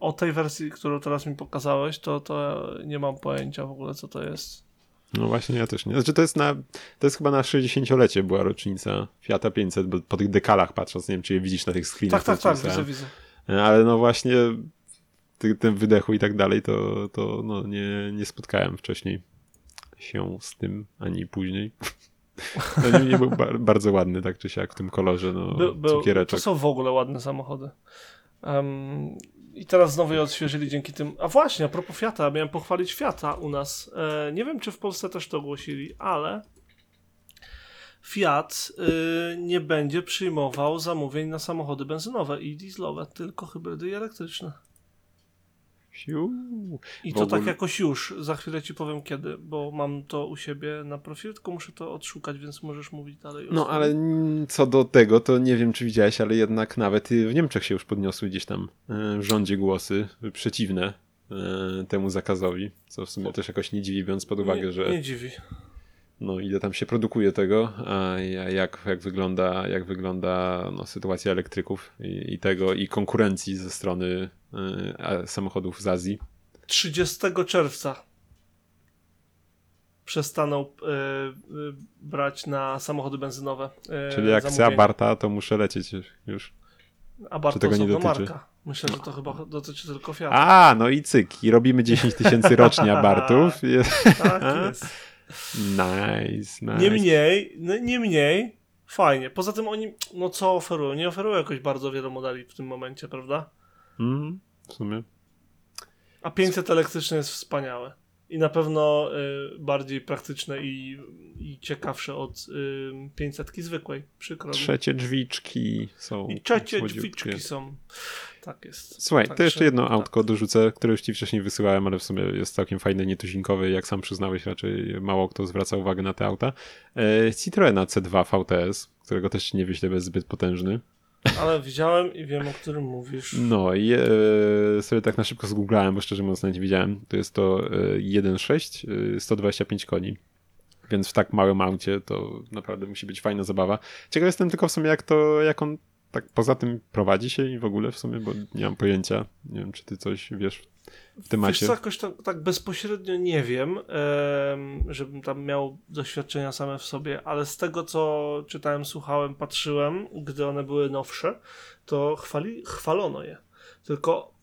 B: o tej wersji, którą teraz mi pokazałeś, to, to nie mam pojęcia w ogóle, co to jest.
A: No właśnie, ja też nie. Znaczy to jest na, to jest chyba na 60-lecie była rocznica Fiata 500, bo po tych dekalach patrząc, nie wiem, czy je widzisz na tych screenach.
B: Tak, tak, tak, widzę, widzę.
A: Ale no właśnie ty, tym wydechu i tak dalej, to, to no nie, nie spotkałem wcześniej się z tym, ani później. No nie, nie był bar bardzo ładny, tak czy siak, w tym kolorze, no
B: By,
A: cukiereczek.
B: to są w ogóle ładne samochody. Em, I teraz znowu je odświeżyli dzięki tym. A właśnie, a propos Fiata, miałem pochwalić Fiata u nas. E, nie wiem, czy w Polsce też to ogłosili, ale Fiat y, nie będzie przyjmował zamówień na samochody benzynowe i dieslowe, tylko hybrydy i elektryczne.
A: Siu.
B: I to
A: ogóle-
B: tak jakoś już. Za chwilę ci powiem kiedy, bo mam to u siebie na profilu, tylko muszę to odszukać, więc możesz mówić dalej.
A: No ale co do tego, to nie wiem, czy widziałeś, ale jednak nawet i w Niemczech się już podniosły gdzieś tam e, w rządzie głosy przeciwne e, temu zakazowi, co w sumie też jakoś nie dziwi, biorąc pod uwagę,
B: nie,
A: że
B: Nie dziwi.
A: no ile tam się produkuje tego, a ja- jak, jak wygląda, jak wygląda no, sytuacja elektryków i, i tego, i konkurencji ze strony samochodów z Azji.
B: 30 czerwca przestaną e, e, brać na samochody benzynowe. e,
A: Czyli jak chcę
B: zamówienia.
A: Abarta, to muszę lecieć już.
B: Abarth
A: czy tego nie
B: osobna
A: dotyczy?
B: marka. Myślę, że to chyba dotyczy tylko Fiat.
A: A, no i cyk, i robimy 10 tysięcy rocznie Abartów.
B: Tak jest.
A: Nice, nice.
B: Niemniej, no, niemniej, fajnie. Poza tym oni, no co oferują? Nie oferują jakoś bardzo wielu modeli w tym momencie, prawda?
A: Mm, w sumie.
B: A 500 elektryczne jest wspaniałe. I na pewno y, bardziej praktyczne i, i ciekawsze od y, 500 zwykłej. Przykro.
A: Trzecie drzwiczki są.
B: I trzecie drzwiczki są. Tak jest.
A: Słuchaj, to
B: Także-
A: jeszcze jedno
B: tak.
A: autko dorzucę, które już ci wcześniej wysyłałem, ale w sumie jest całkiem fajne, nietuzinkowe. Jak sam przyznałeś, raczej mało kto zwraca uwagę na te auta. E, Citroena C2 VTS, którego też ci nie wyślę, jest zbyt potężny.
B: Ale widziałem i wiem, o którym mówisz.
A: No i e, sobie tak na szybko zgooglałem, bo szczerze mówiąc nie widziałem. To jest to e, 1.6, e, 125 koni. Więc w tak małym aucie to naprawdę musi być fajna zabawa. Ciekaw jestem tylko w sumie jak to, jak on tak poza tym prowadzi się i w ogóle w sumie, bo nie mam pojęcia. Nie wiem, czy ty coś wiesz w
B: Wiesz
A: temacie.
B: co, jakoś tak, tak bezpośrednio nie wiem, em, żebym tam miał doświadczenia same w sobie, ale z tego, co czytałem, słuchałem, patrzyłem, gdy one były nowsze, to chwali, chwalono je. Tylko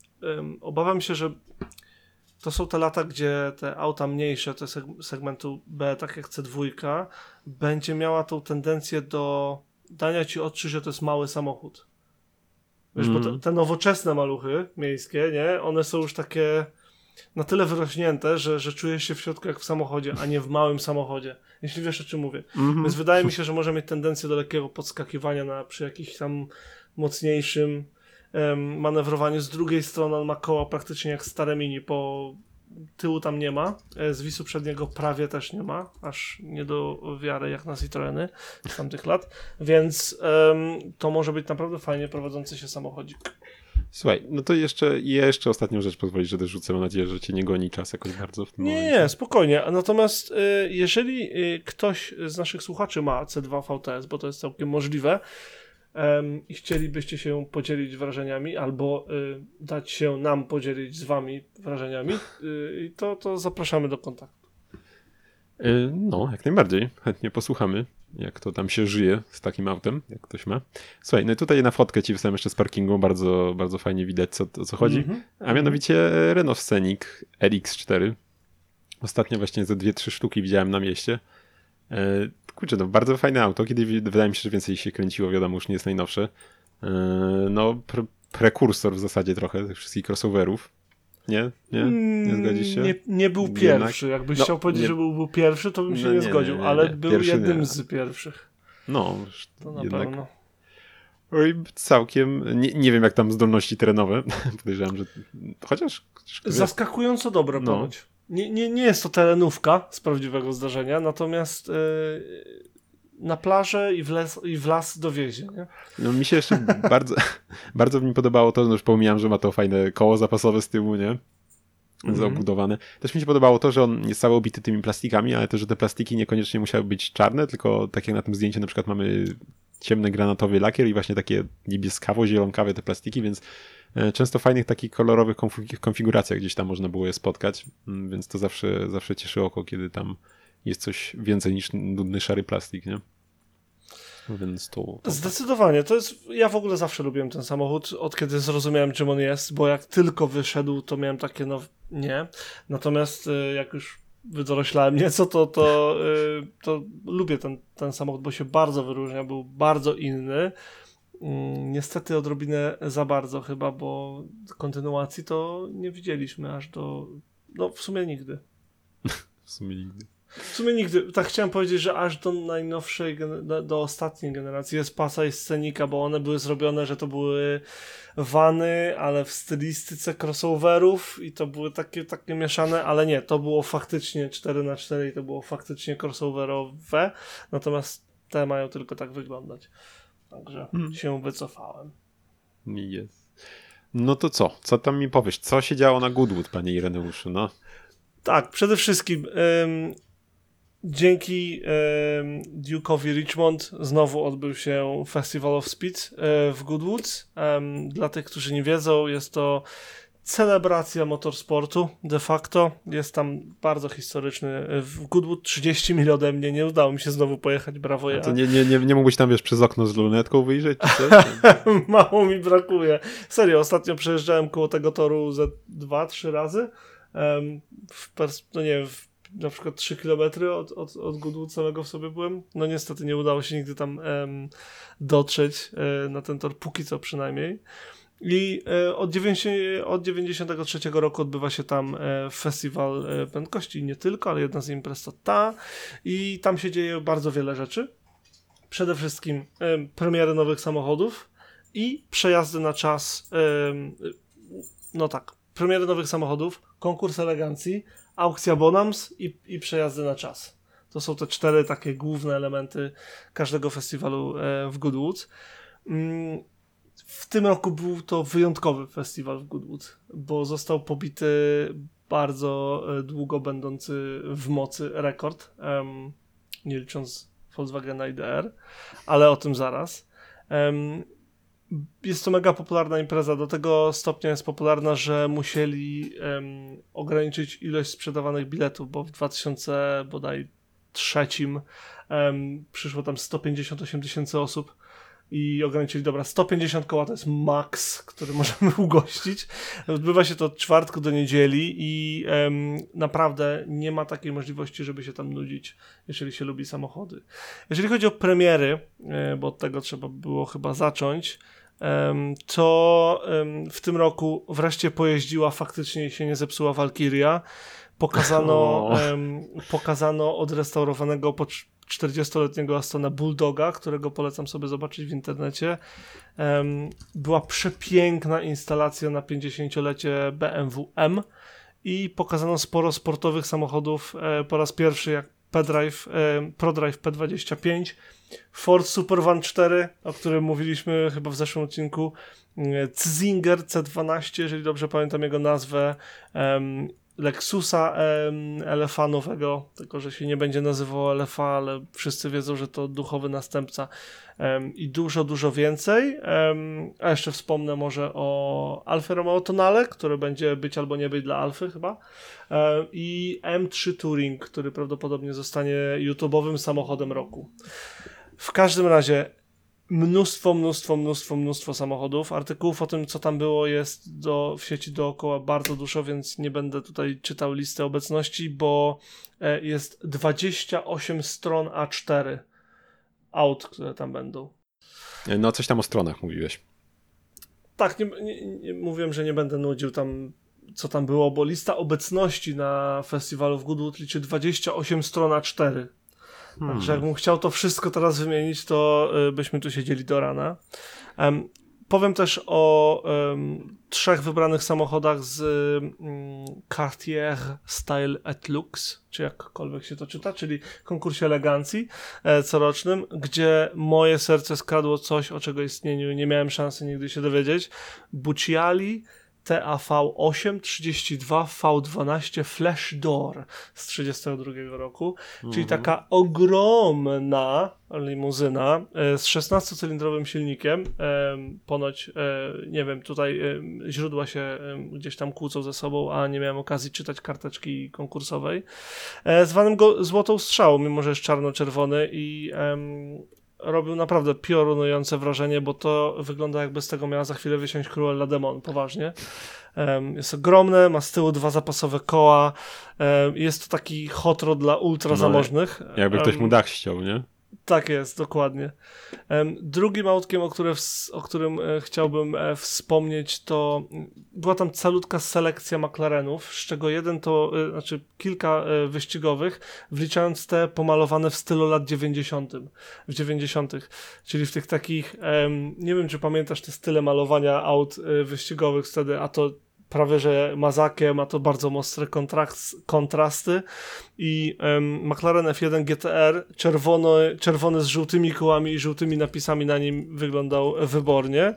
B: obawiam się, że to są te lata, gdzie te auta mniejsze, te seg- segmentu B, tak jak C2, będzie miała tą tendencję do dania ci odczuć, że to jest mały samochód. Wiesz, bo
A: Mhm.
B: te, te nowoczesne maluchy miejskie, nie? One są już takie na tyle wyrośnięte, że, że czujesz się w środku jak w samochodzie, a nie w małym samochodzie. Jeśli wiesz, o czym mówię.
A: Mhm.
B: Więc wydaje mi się, że może mieć tendencję do lekkiego podskakiwania na, przy jakimś tam mocniejszym em, manewrowaniu. Z drugiej strony on ma koła praktycznie jak stare mini po tyłu tam nie ma, e, zwisu przedniego prawie też nie ma, aż nie do wiary jak na Citroeny z tamtych lat, więc em, to może być naprawdę fajnie prowadzący się samochodzik.
A: Słuchaj, no to jeszcze, jeszcze ostatnią rzecz pozwolisz, że też rzucę. Mam nadzieję, że cię nie goni czas jakoś bardzo w tym
B: Nie,
A: momencie.
B: nie, spokojnie. Natomiast e, jeżeli e, ktoś z naszych słuchaczy ma C2 VTS, bo to jest całkiem możliwe, em, i chcielibyście się podzielić wrażeniami, albo y, dać się nam podzielić z wami wrażeniami, y, to, to zapraszamy do kontaktu.
A: Y, No, jak najbardziej. Chętnie posłuchamy, jak to tam się żyje z takim autem, jak ktoś ma. Słuchaj, no i tutaj na fotkę ci wstałem jeszcze z parkingu, bardzo, bardzo fajnie widać, co, o co chodzi.
B: Mhm.
A: A mianowicie Renault Scenic RX4. Ostatnio właśnie ze dwie, trzy sztuki widziałem na mieście. Kurczę, to bardzo fajne auto. Kiedy wydaje mi się, że więcej się kręciło, wiadomo, już nie jest najnowsze. E, no, pre prekursor w zasadzie trochę tych wszystkich crossoverów. Nie? Nie? Nie zgodzisz się?
B: Mm, Nie, nie był
A: Jednak?
B: pierwszy. Jakbyś
A: No,
B: chciał powiedzieć,
A: nie-
B: że był, był pierwszy, to bym się
A: No
B: nie,
A: nie,
B: zgodził,
A: nie, nie,
B: ale
A: nie.
B: był
A: Pierwszy
B: jednym
A: nie.
B: z pierwszych.
A: No,
B: To na
A: jednak
B: pewno.
A: Oj, całkiem. Nie, nie wiem, jak tam zdolności terenowe. Podejrzewam, że. Chociaż. chociaż.
B: Zaskakująco dobre
A: No.
B: ponoć. Nie, nie, nie jest to terenówka z prawdziwego zdarzenia, natomiast e, na plażę i w, les, i w las dowiezie. Nie?
A: No, mi się jeszcze bardzo, bardzo mi podobało to, no już pomijam, że ma to fajne koło zapasowe z tyłu, nie?
B: Mhm.
A: Zabudowane. Też mi się podobało to, że on jest cały obity tymi plastikami, ale też, że te plastiki niekoniecznie musiały być czarne, tylko tak jak na tym zdjęciu na przykład mamy ciemny granatowy lakier i właśnie takie niebieskawo-zielonkawe te plastiki, więc e, często fajnych takich kolorowych konfig- konfiguracjach gdzieś tam można było je spotkać, więc to zawsze, zawsze cieszy oko, kiedy tam jest coś więcej niż nudny szary plastik, nie? Więc to... to
B: Zdecydowanie. To jest. Ja w ogóle zawsze lubiłem ten samochód, od kiedy zrozumiałem, czym on jest, bo jak tylko wyszedł, to miałem takie, no nie. Natomiast e, jak już wydoroślałem nieco, to, to, e, to lubię ten, ten samochód, bo się bardzo wyróżnia, był bardzo inny. Mm, Niestety odrobinę za bardzo chyba, bo kontynuacji to nie widzieliśmy aż do. No, w sumie nigdy.
A: w sumie nigdy.
B: W sumie nigdy. Tak chciałem powiedzieć, że aż do najnowszej, do, do ostatniej generacji jest pasa i scenika, bo one były zrobione, że to były wany, ale w stylistyce crossoverów i to były takie, takie mieszane, ale nie, to było faktycznie 4 na 4 i to było faktycznie crossoverowe, natomiast te mają tylko tak wyglądać. Także
A: Hmm.
B: się wycofałem.
A: Jest. No to co? Co tam mi powiesz? Co się działo na Goodwood, panie Ireneuszu? No.
B: Tak, przede wszystkim ym, dzięki Duke'owi Richmond znowu odbył się Festival of Speed y, w Goodwoods. Dla tych, którzy nie wiedzą, jest to celebracja motorsportu de facto. Jest tam bardzo historyczny. y, W Goodwood 30 mil ode mnie, nie udało mi się znowu pojechać, brawo ja.
A: to nie, nie, nie, nie mógłbyś tam, wiesz, przez okno z lunetką wyjrzeć? Czy coś?
B: Mało mi brakuje. Serio, ostatnio przejeżdżałem koło tego toru ze dwa, trzy razy. W pers- no nie w, na przykład 3 km od, od, od Goodwood samego w sobie byłem. No niestety nie udało się nigdy tam em, dotrzeć e, na ten tor, póki co przynajmniej. I e, od, 90, od 93 roku odbywa się tam e, festiwal e, prędkości nie tylko, ale jedna z imprez to ta. I tam się dzieje bardzo wiele rzeczy. Przede wszystkim em, premiery nowych samochodów i przejazdy na czas. no tak, premiery nowych samochodów, konkurs elegancji, aukcja Bonams i, i przejazdy na czas. To są te cztery takie główne elementy każdego festiwalu e, w Goodwood. Mm, W tym roku był to wyjątkowy festiwal w Goodwood, bo został pobity bardzo e, długo będący w mocy rekord, nie licząc Volkswagena IDR, ale o tym zaraz. Jest to mega popularna impreza, do tego stopnia jest popularna, że musieli em, ograniczyć ilość sprzedawanych biletów, bo w 2000 bodaj trzecim em, przyszło tam 158 tysięcy osób i ograniczyli, dobra, 150 koła to jest maks, który możemy ugościć. Odbywa się to od czwartku do niedzieli i naprawdę nie ma takiej możliwości, żeby się tam nudzić, jeżeli się lubi samochody. Jeżeli chodzi o premiery, e, bo od tego trzeba było chyba zacząć, to w tym roku wreszcie pojeździła, faktycznie się nie zepsuła Valkyria. Pokazano, pokazano odrestaurowanego po cz- 40-letniego Astona Bulldoga, którego polecam sobie zobaczyć w internecie. Była przepiękna instalacja na 50-lecie BMW M i pokazano sporo sportowych samochodów e, po raz pierwszy, jak E, ProDrive P25, Ford Supervan 4, o którym mówiliśmy chyba w zeszłym odcinku, e, Zinger C12, jeżeli dobrze pamiętam jego nazwę, Lexusa em, LFA nowego, tylko że się nie będzie nazywał LFA, ale wszyscy wiedzą, że to duchowy następca em, i dużo, dużo więcej. Em, a jeszcze wspomnę może o Alfa Romeo Tonale, które będzie być albo nie być dla Alfy chyba i M3 Touring, który prawdopodobnie zostanie YouTube'owym samochodem roku. W każdym razie mnóstwo, mnóstwo, mnóstwo, mnóstwo samochodów. Artykułów o tym, co tam było, jest do, w sieci dookoła bardzo dużo, więc nie będę tutaj czytał listy obecności, bo e, jest 28 stron A4 aut, które tam będą.
A: No, coś tam o stronach mówiłeś.
B: Tak, nie, nie, nie, mówiłem, że nie będę nudził tam, co tam było, bo lista obecności na festiwalu w Goodwood liczy 28 stron A4.
A: Hmm.
B: Także jakbym chciał to wszystko teraz wymienić, to y, byśmy tu siedzieli do rana. Em, powiem też o em, trzech wybranych samochodach z mm, Cartier Style et Lux, czy jakkolwiek się to czyta, czyli konkursie elegancji e, corocznym, gdzie moje serce skradło coś, o czego istnieniu nie miałem szansy nigdy się dowiedzieć. Bucciali TAV8 32 V12 Flash Door z 32 roku, czyli taka ogromna limuzyna e, z 16-cylindrowym silnikiem. E, Ponoć, e, nie wiem, tutaj źródła się gdzieś tam kłócą ze sobą, a nie miałem okazji czytać karteczki konkursowej. Zwanym go Złotą Strzałą, mimo że jest czarno-czerwony i robił naprawdę piorunujące wrażenie, bo to wygląda jakby z tego miała za chwilę wysiąść Cruella Demon, poważnie. Jest ogromne, ma z tyłu dwa zapasowe koła, jest to taki hot rod dla ultra zamożnych.
A: Jakby ktoś mu dach ściął, nie?
B: Tak jest, dokładnie. Drugim autkiem, o, które o którym e, chciałbym e, wspomnieć, to mm, była tam calutka selekcja McLarenów, z czego jeden to, e, znaczy kilka wyścigowych, wliczając te pomalowane w stylu lat 90. w 90. Czyli w tych takich, nie wiem czy pamiętasz te style malowania aut wyścigowych wtedy, a to prawie że mazakiem, a to bardzo mocne kontrast, kontrasty i em, McLaren F1 GTR czerwony, czerwony z żółtymi kołami i żółtymi napisami na nim wyglądał wybornie.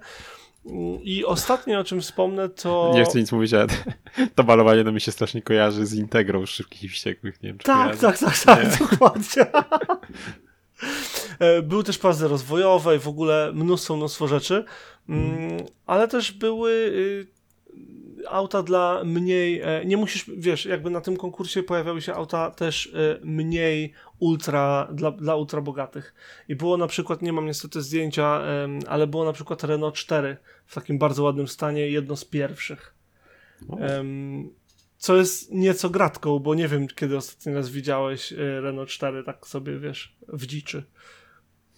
B: Mm, I ostatnie, o czym wspomnę, to...
A: Nie chcę nic mówić, ale to malowanie no mi się strasznie kojarzy z Integrą Szybkich i Wściekłych, nie wiem
B: Tak,
A: kojarzy.
B: tak, tak, tak,
A: Nie.
B: dokładnie. E, Były też pazdy rozwojowe i w ogóle mnóstwo, mnóstwo rzeczy, Mm, ale też były y, auta dla mniej, e, nie musisz, wiesz, jakby na tym konkursie pojawiały się auta też e, mniej ultra, dla, dla ultra bogatych. I było na przykład, nie mam niestety zdjęcia, ale było na przykład Renault 4 w takim bardzo ładnym stanie, jedno z pierwszych.
A: O.
B: Em, co jest nieco gratką, bo nie wiem, kiedy ostatni raz widziałeś e, Renault 4 tak sobie, wiesz, w dziczy.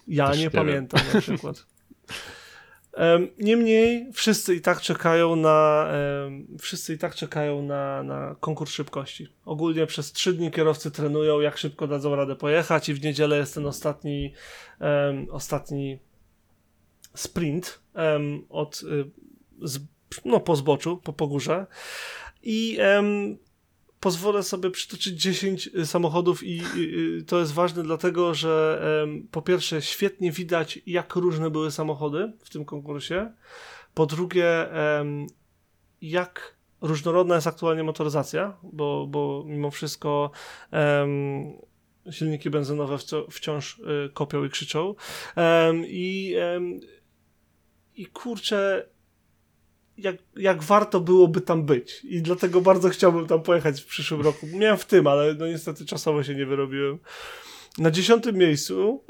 B: Ja
A: Też
B: nie
A: nie
B: pamiętam na przykład. Em, Niemniej wszyscy i tak czekają na wszyscy i tak czekają na, na konkurs szybkości. Ogólnie przez trzy dni kierowcy trenują, jak szybko dadzą radę pojechać i w niedzielę jest ten ostatni ostatni sprint od y, no, po zboczu, po pogórze i em, pozwolę sobie przytoczyć 10 samochodów i, i to jest ważne dlatego, że po pierwsze świetnie widać jak różne były samochody w tym konkursie, po drugie jak różnorodna jest aktualnie motoryzacja, bo, bo mimo wszystko silniki benzynowe wciąż y, kopią i krzyczą. I, i kurczę jak, jak warto byłoby tam być. I dlatego bardzo chciałbym tam pojechać w przyszłym roku. Miałem w tym, ale no niestety czasowo się nie wyrobiłem. Na dziesiątym miejscu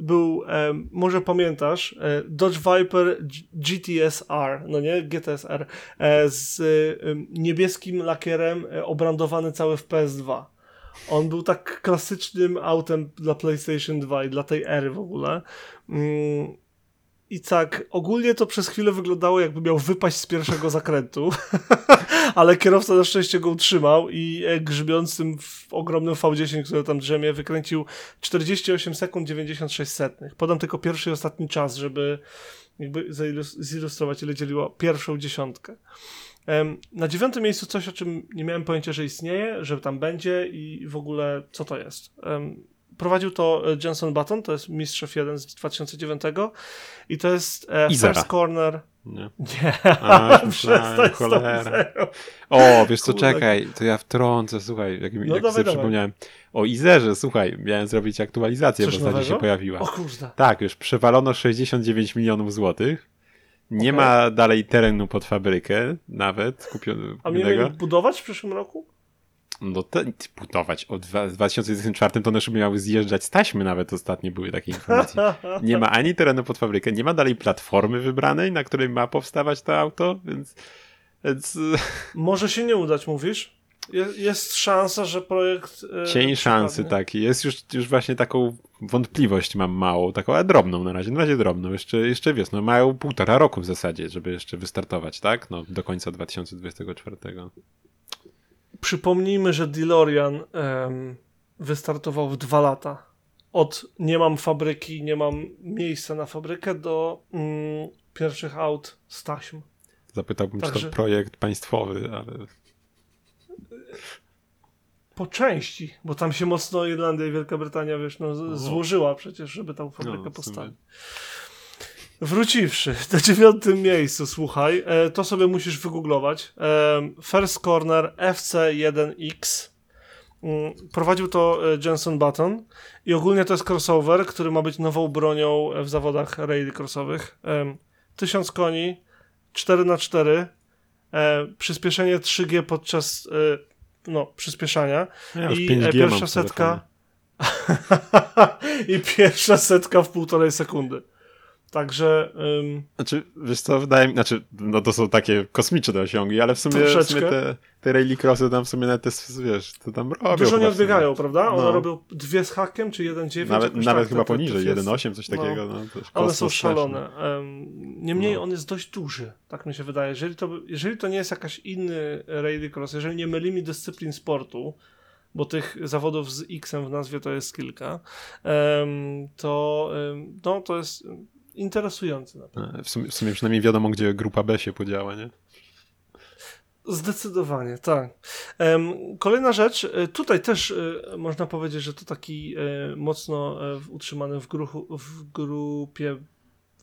B: był, może pamiętasz, e, Dodge Viper GTS-R, no nie, GTS-R, e, z niebieskim lakierem e, obrandowany cały w PS2. On był tak klasycznym autem dla PlayStation 2 i dla tej ery w ogóle. Mm, i tak, ogólnie to przez chwilę wyglądało, jakby miał wypaść z pierwszego zakrętu, ale kierowca na szczęście go utrzymał i e, grzmiącym w ogromnym V10, który tam drzemie, wykręcił 48 sekund 96 setnych. Podam tylko pierwszy i ostatni czas, żeby jakby zilustrować, ile dzieliło pierwszą dziesiątkę. Na dziewiątym miejscu coś, o czym nie miałem pojęcia, że istnieje, że tam będzie i w ogóle co to jest. Prowadził to e, Jenson Button, to jest mistrz F1 z 2009 i to jest e,
A: zera.
B: First Corner.
A: Nie.
B: Nie,
A: A, myślałem, cholera. O, wiesz co,
B: Kurde.
A: czekaj, to ja wtrącę, słuchaj, jak,
B: No
A: jak
B: dawaj,
A: sobie
B: dawaj.
A: przypomniałem. O Izerze, słuchaj, miałem zrobić aktualizację,
B: Coś
A: bo ostatnio się pojawiła.
B: O kurde.
A: Tak, już przewalono 69 milionów złotych. Nie
B: Okej.
A: ma dalej terenu pod fabrykę, nawet kupionego.
B: A mieli budować w przyszłym roku?
A: No to dwa- w 2024 to one już miały zjeżdżać z taśmy, nawet ostatnie były takie informacje. Nie ma ani terenu pod fabrykę, nie ma dalej platformy wybranej, na której ma powstawać to auto, więc. więc
B: Może się nie udać, mówisz? Je- Jest szansa, że projekt. e,
A: cień szansy takiej. Jest już, już właśnie taką wątpliwość mam małą, taką, ale drobną na razie. Na razie drobną. Jeszcze, jeszcze wiesz, no mają półtora roku w zasadzie, żeby jeszcze wystartować, tak? No do końca 2024.
B: Przypomnijmy, że DeLorean em, wystartował w dwa lata. Od nie mam fabryki, nie mam miejsca na fabrykę do mm, pierwszych aut z taśm.
A: Zapytałbym, czy
B: Także-
A: to projekt państwowy, ale
B: Po części, bo tam się mocno Irlandia i Wielka Brytania, wiesz, no, złożyła przecież, żeby tą fabrykę
A: No, w sumie.
B: postawić. Wróciwszy na dziewiątym miejscu, słuchaj, e, to sobie musisz wygooglować. E, First Corner FC1X. Mm, Prowadził to e, Jenson Button i ogólnie to jest crossover, który ma być nową bronią w zawodach rally crossowych. Em, 1000 koni, 4x4, e, przyspieszenie 3G podczas no, przyspieszania
A: ja
B: i
A: 5G mam
B: pierwsza setka i pierwsza setka w półtorej sekundy. Także ym,
A: Znaczy, wiesz co, wydaje mi, znaczy, no to są takie kosmiczne osiągi, ale w sumie, w sumie te, te rallycrossy tam w sumie nawet te, wiesz, to tam robią.
B: dużo nie odbiegają, prawda? One
A: No.
B: robią dwie z hakiem, czy 1,9.
A: Nawet,
B: jakoś
A: nawet
B: tak,
A: chyba
B: to- to-
A: poniżej,
B: to jest-
A: 1,8, coś
B: no.
A: takiego. No, to już
B: One są szalone. Em, niemniej
A: No.
B: on jest dość duży, tak mi się wydaje. Jeżeli to, jeżeli to nie jest jakaś inny rallycross, jeżeli nie mylimy dyscyplin sportu, bo tych zawodów z X-em w nazwie to jest kilka, em, to, em, no, to jest interesujące. na pewno.
A: W sumie, w sumie przynajmniej wiadomo, gdzie grupa B się podziała, nie?
B: Zdecydowanie, tak. Kolejna rzecz, e, tutaj też e, można powiedzieć, że to taki e, mocno utrzymany w, gruchu, w grupie,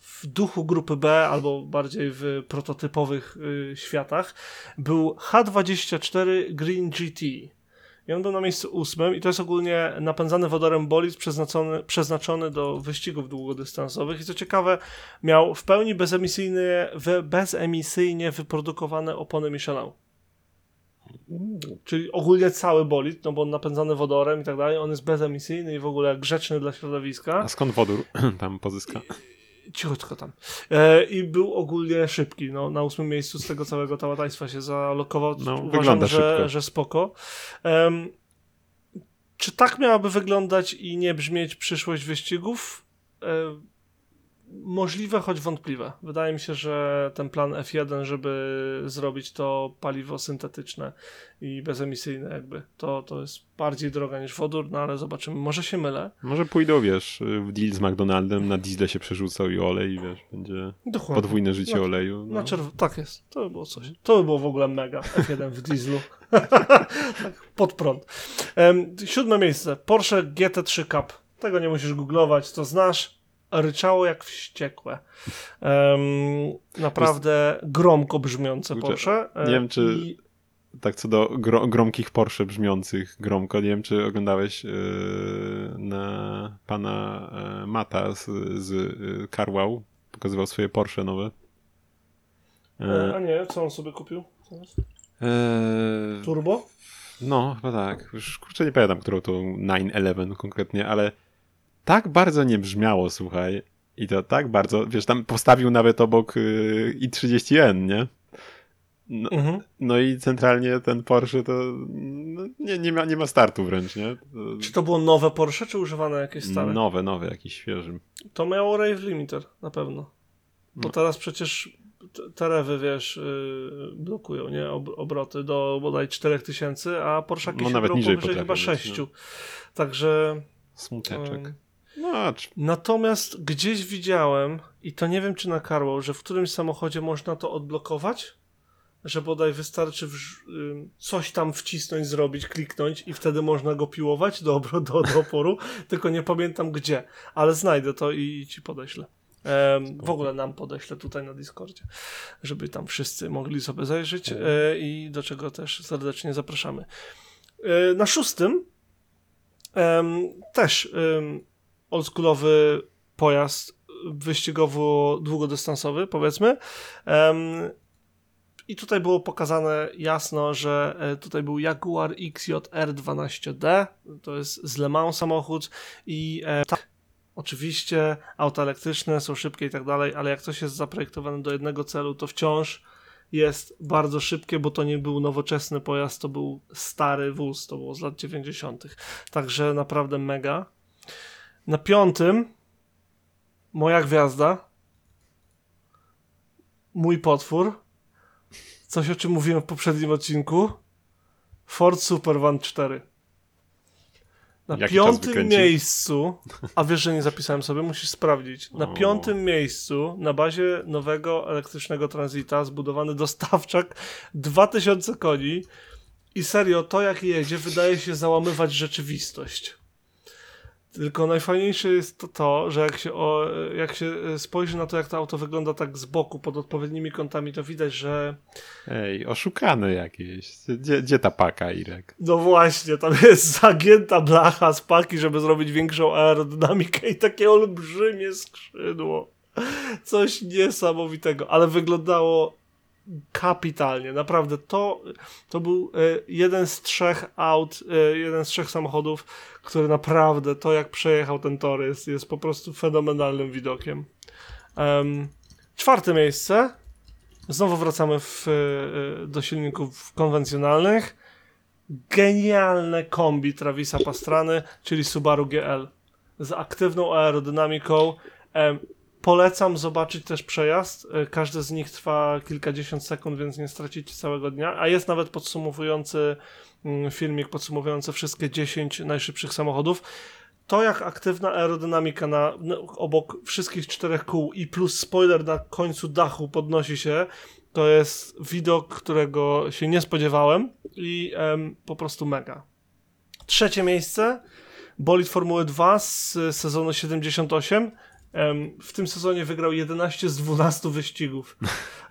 B: w duchu grupy B, albo bardziej w prototypowych światach, był H24 Green GT. I on był na miejscu ósmym i to jest ogólnie napędzany wodorem bolid przeznaczony, przeznaczony do wyścigów długodystansowych. I co ciekawe, miał w pełni bezemisyjnie, bezemisyjnie wyprodukowane opony Michelin. Czyli ogólnie cały bolid, no bo on napędzany wodorem i tak dalej, on jest bezemisyjny i w ogóle grzeczny dla środowiska.
A: A skąd wodór tam pozyska?
B: Cichutko tam. E, I był ogólnie szybki. No, na ósmym miejscu z tego całego tałataństwa się zalokował.
A: No,
B: Uważam,
A: wygląda
B: że,
A: szybko.
B: że spoko. Em, czy tak miałaby wyglądać i nie brzmieć przyszłość wyścigów? E, możliwe, choć wątpliwe. Wydaje mi się, że ten plan F1, żeby zrobić to paliwo syntetyczne i bezemisyjne jakby, to, to jest bardziej droga niż wodór, no ale zobaczymy. Może się mylę.
A: Może pójdą, wiesz, w deal z McDonaldem, na diesle się przerzucał i olej, i wiesz, będzie
B: Dokładnie.
A: podwójne życie
B: No,
A: oleju.
B: Na
A: No.
B: czerw- tak jest. To by było coś. To by było w ogóle mega. F1 w dieslu. tak, pod prąd. Em, siódme miejsce. Porsche GT3 Cup. Tego nie musisz googlować, to znasz. Ryczało jak wściekłe. Em, naprawdę gromko brzmiące Porsche. E,
A: nie wiem, czy-
B: I
A: Tak co do gro gromkich Porsche brzmiących gromko, nie wiem czy oglądałeś yy, na pana yy, Mata z, z yy, Carwow, pokazywał swoje Porsche nowe.
B: e, a nie, co on sobie kupił? Turbo?
A: no, chyba tak. Już kurczę nie pamiętam, którą to 911 konkretnie, ale tak bardzo nie brzmiało, słuchaj. I to tak bardzo, wiesz, tam postawił nawet obok yy, i30N, nie? No,
B: Mhm.
A: no i centralnie ten Porsche to no, nie, nie, ma, nie ma startu wręcz, nie? To,
B: Czy to było nowe Porsche, czy używane jakieś stare?
A: nowe, nowe, jakiś świeży.
B: To miało Rave Limiter, na pewno. Bo
A: No.
B: teraz przecież te- rewy, wiesz, yy, blokują, nie? Ob obroty do bodaj 4000, a Porsche
A: No, nawet niżej
B: powyżej chyba
A: potrafią być,
B: 6.
A: no.
B: Także...
A: Smuteczek.
B: ym,
A: A czy-
B: natomiast gdzieś widziałem, i to nie wiem czy na Carwow, że w którymś samochodzie można to odblokować, że bodaj wystarczy coś tam wcisnąć, zrobić, kliknąć i wtedy można go piłować do, do, do oporu, tylko nie pamiętam gdzie, ale znajdę to i, i ci podeślę. W ogóle nam podeślę tutaj na Discordzie, żeby tam wszyscy mogli sobie zajrzeć e, i do czego też serdecznie zapraszamy. E, na szóstym też oldschoolowy pojazd wyścigowo-długodystansowy, powiedzmy. I tutaj było pokazane jasno, że e, tutaj był Jaguar XJR 12D, to jest z Le Mans samochód i tak, oczywiście auta elektryczne są szybkie i tak dalej, ale jak coś jest zaprojektowane do jednego celu, to wciąż jest bardzo szybkie, bo to nie był nowoczesny pojazd, to był stary wóz, to było z lat 90. Także naprawdę mega. Na piątym moja gwiazda, mój potwór, coś o czym mówiłem w poprzednim odcinku, Ford Super Van 4. Na
A: Jaki
B: piątym miejscu, a wiesz, że nie zapisałem sobie, musisz sprawdzić. Na
A: O.
B: piątym miejscu, na bazie nowego elektrycznego transita, zbudowany dostawczak 2000 koni i serio, to jak jedzie, wydaje się załamywać rzeczywistość. Tylko najfajniejsze jest to, to że jak się, o, jak się spojrzy na to, jak to auto wygląda tak z boku, pod odpowiednimi kątami, to widać, że
A: Ej, oszukane jakieś. Gdzie, gdzie ta paka, Irek?
B: no właśnie, tam jest zagięta blacha z paki, żeby zrobić większą aerodynamikę i takie olbrzymie skrzydło. Coś niesamowitego, ale wyglądało kapitalnie. Naprawdę to, to był e, jeden z trzech aut, e, jeden z trzech samochodów, który naprawdę to jak przejechał ten tor jest, jest po prostu fenomenalnym widokiem. Em, czwarte miejsce. Znowu wracamy w, e, do silników konwencjonalnych. Genialne kombi Travisa Pastrany, czyli Subaru GL. Z aktywną aerodynamiką. Polecam zobaczyć też przejazd. E, Każdy z nich trwa kilkadziesiąt sekund, więc nie stracicie całego dnia. A jest nawet podsumowujący mm, filmik, podsumowujący wszystkie 10 najszybszych samochodów. To, jak aktywna aerodynamika na, na, obok wszystkich czterech kół i plus spoiler na końcu dachu podnosi się, to jest widok, którego się nie spodziewałem i em, po prostu mega. Trzecie miejsce. Bolid Formuły 2 z sezonu 78. W tym sezonie wygrał 11 z 12 wyścigów.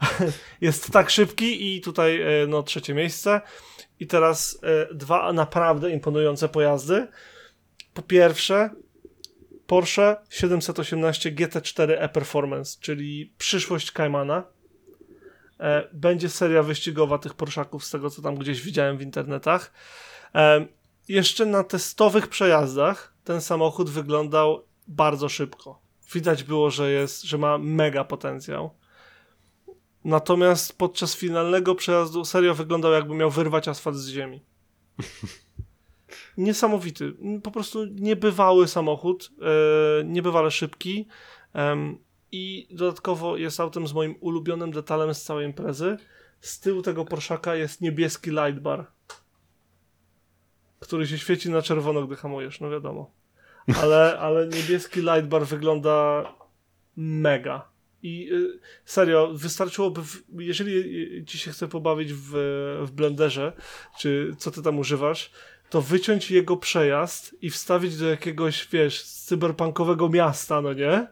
B: Jest tak szybki i tutaj e, no, trzecie miejsce. I teraz e, dwa naprawdę imponujące pojazdy. Po pierwsze, Porsche 718 GT4 e-Performance, czyli przyszłość Caymana. E, Będzie seria wyścigowa tych Porszaków, z tego co tam gdzieś widziałem w internetach. Jeszcze na testowych przejazdach ten samochód wyglądał bardzo szybko. Widać było, że jest, że ma mega potencjał. Natomiast podczas finalnego przejazdu serio wyglądał jakby miał wyrwać asfalt z ziemi. Niesamowity. Po prostu niebywały samochód, e, niebywale szybki i dodatkowo jest autem z moim ulubionym detalem z całej imprezy. Z tyłu tego Porszaka jest niebieski light bar, który się świeci na czerwono, gdy hamujesz, no wiadomo. Ale, ale niebieski light bar wygląda mega. I y, serio, wystarczyłoby, w, jeżeli y, ci się chce pobawić w, w blenderze, czy co ty tam używasz, to wyciąć jego przejazd i wstawić do jakiegoś, wiesz, cyberpunkowego miasta, no nie?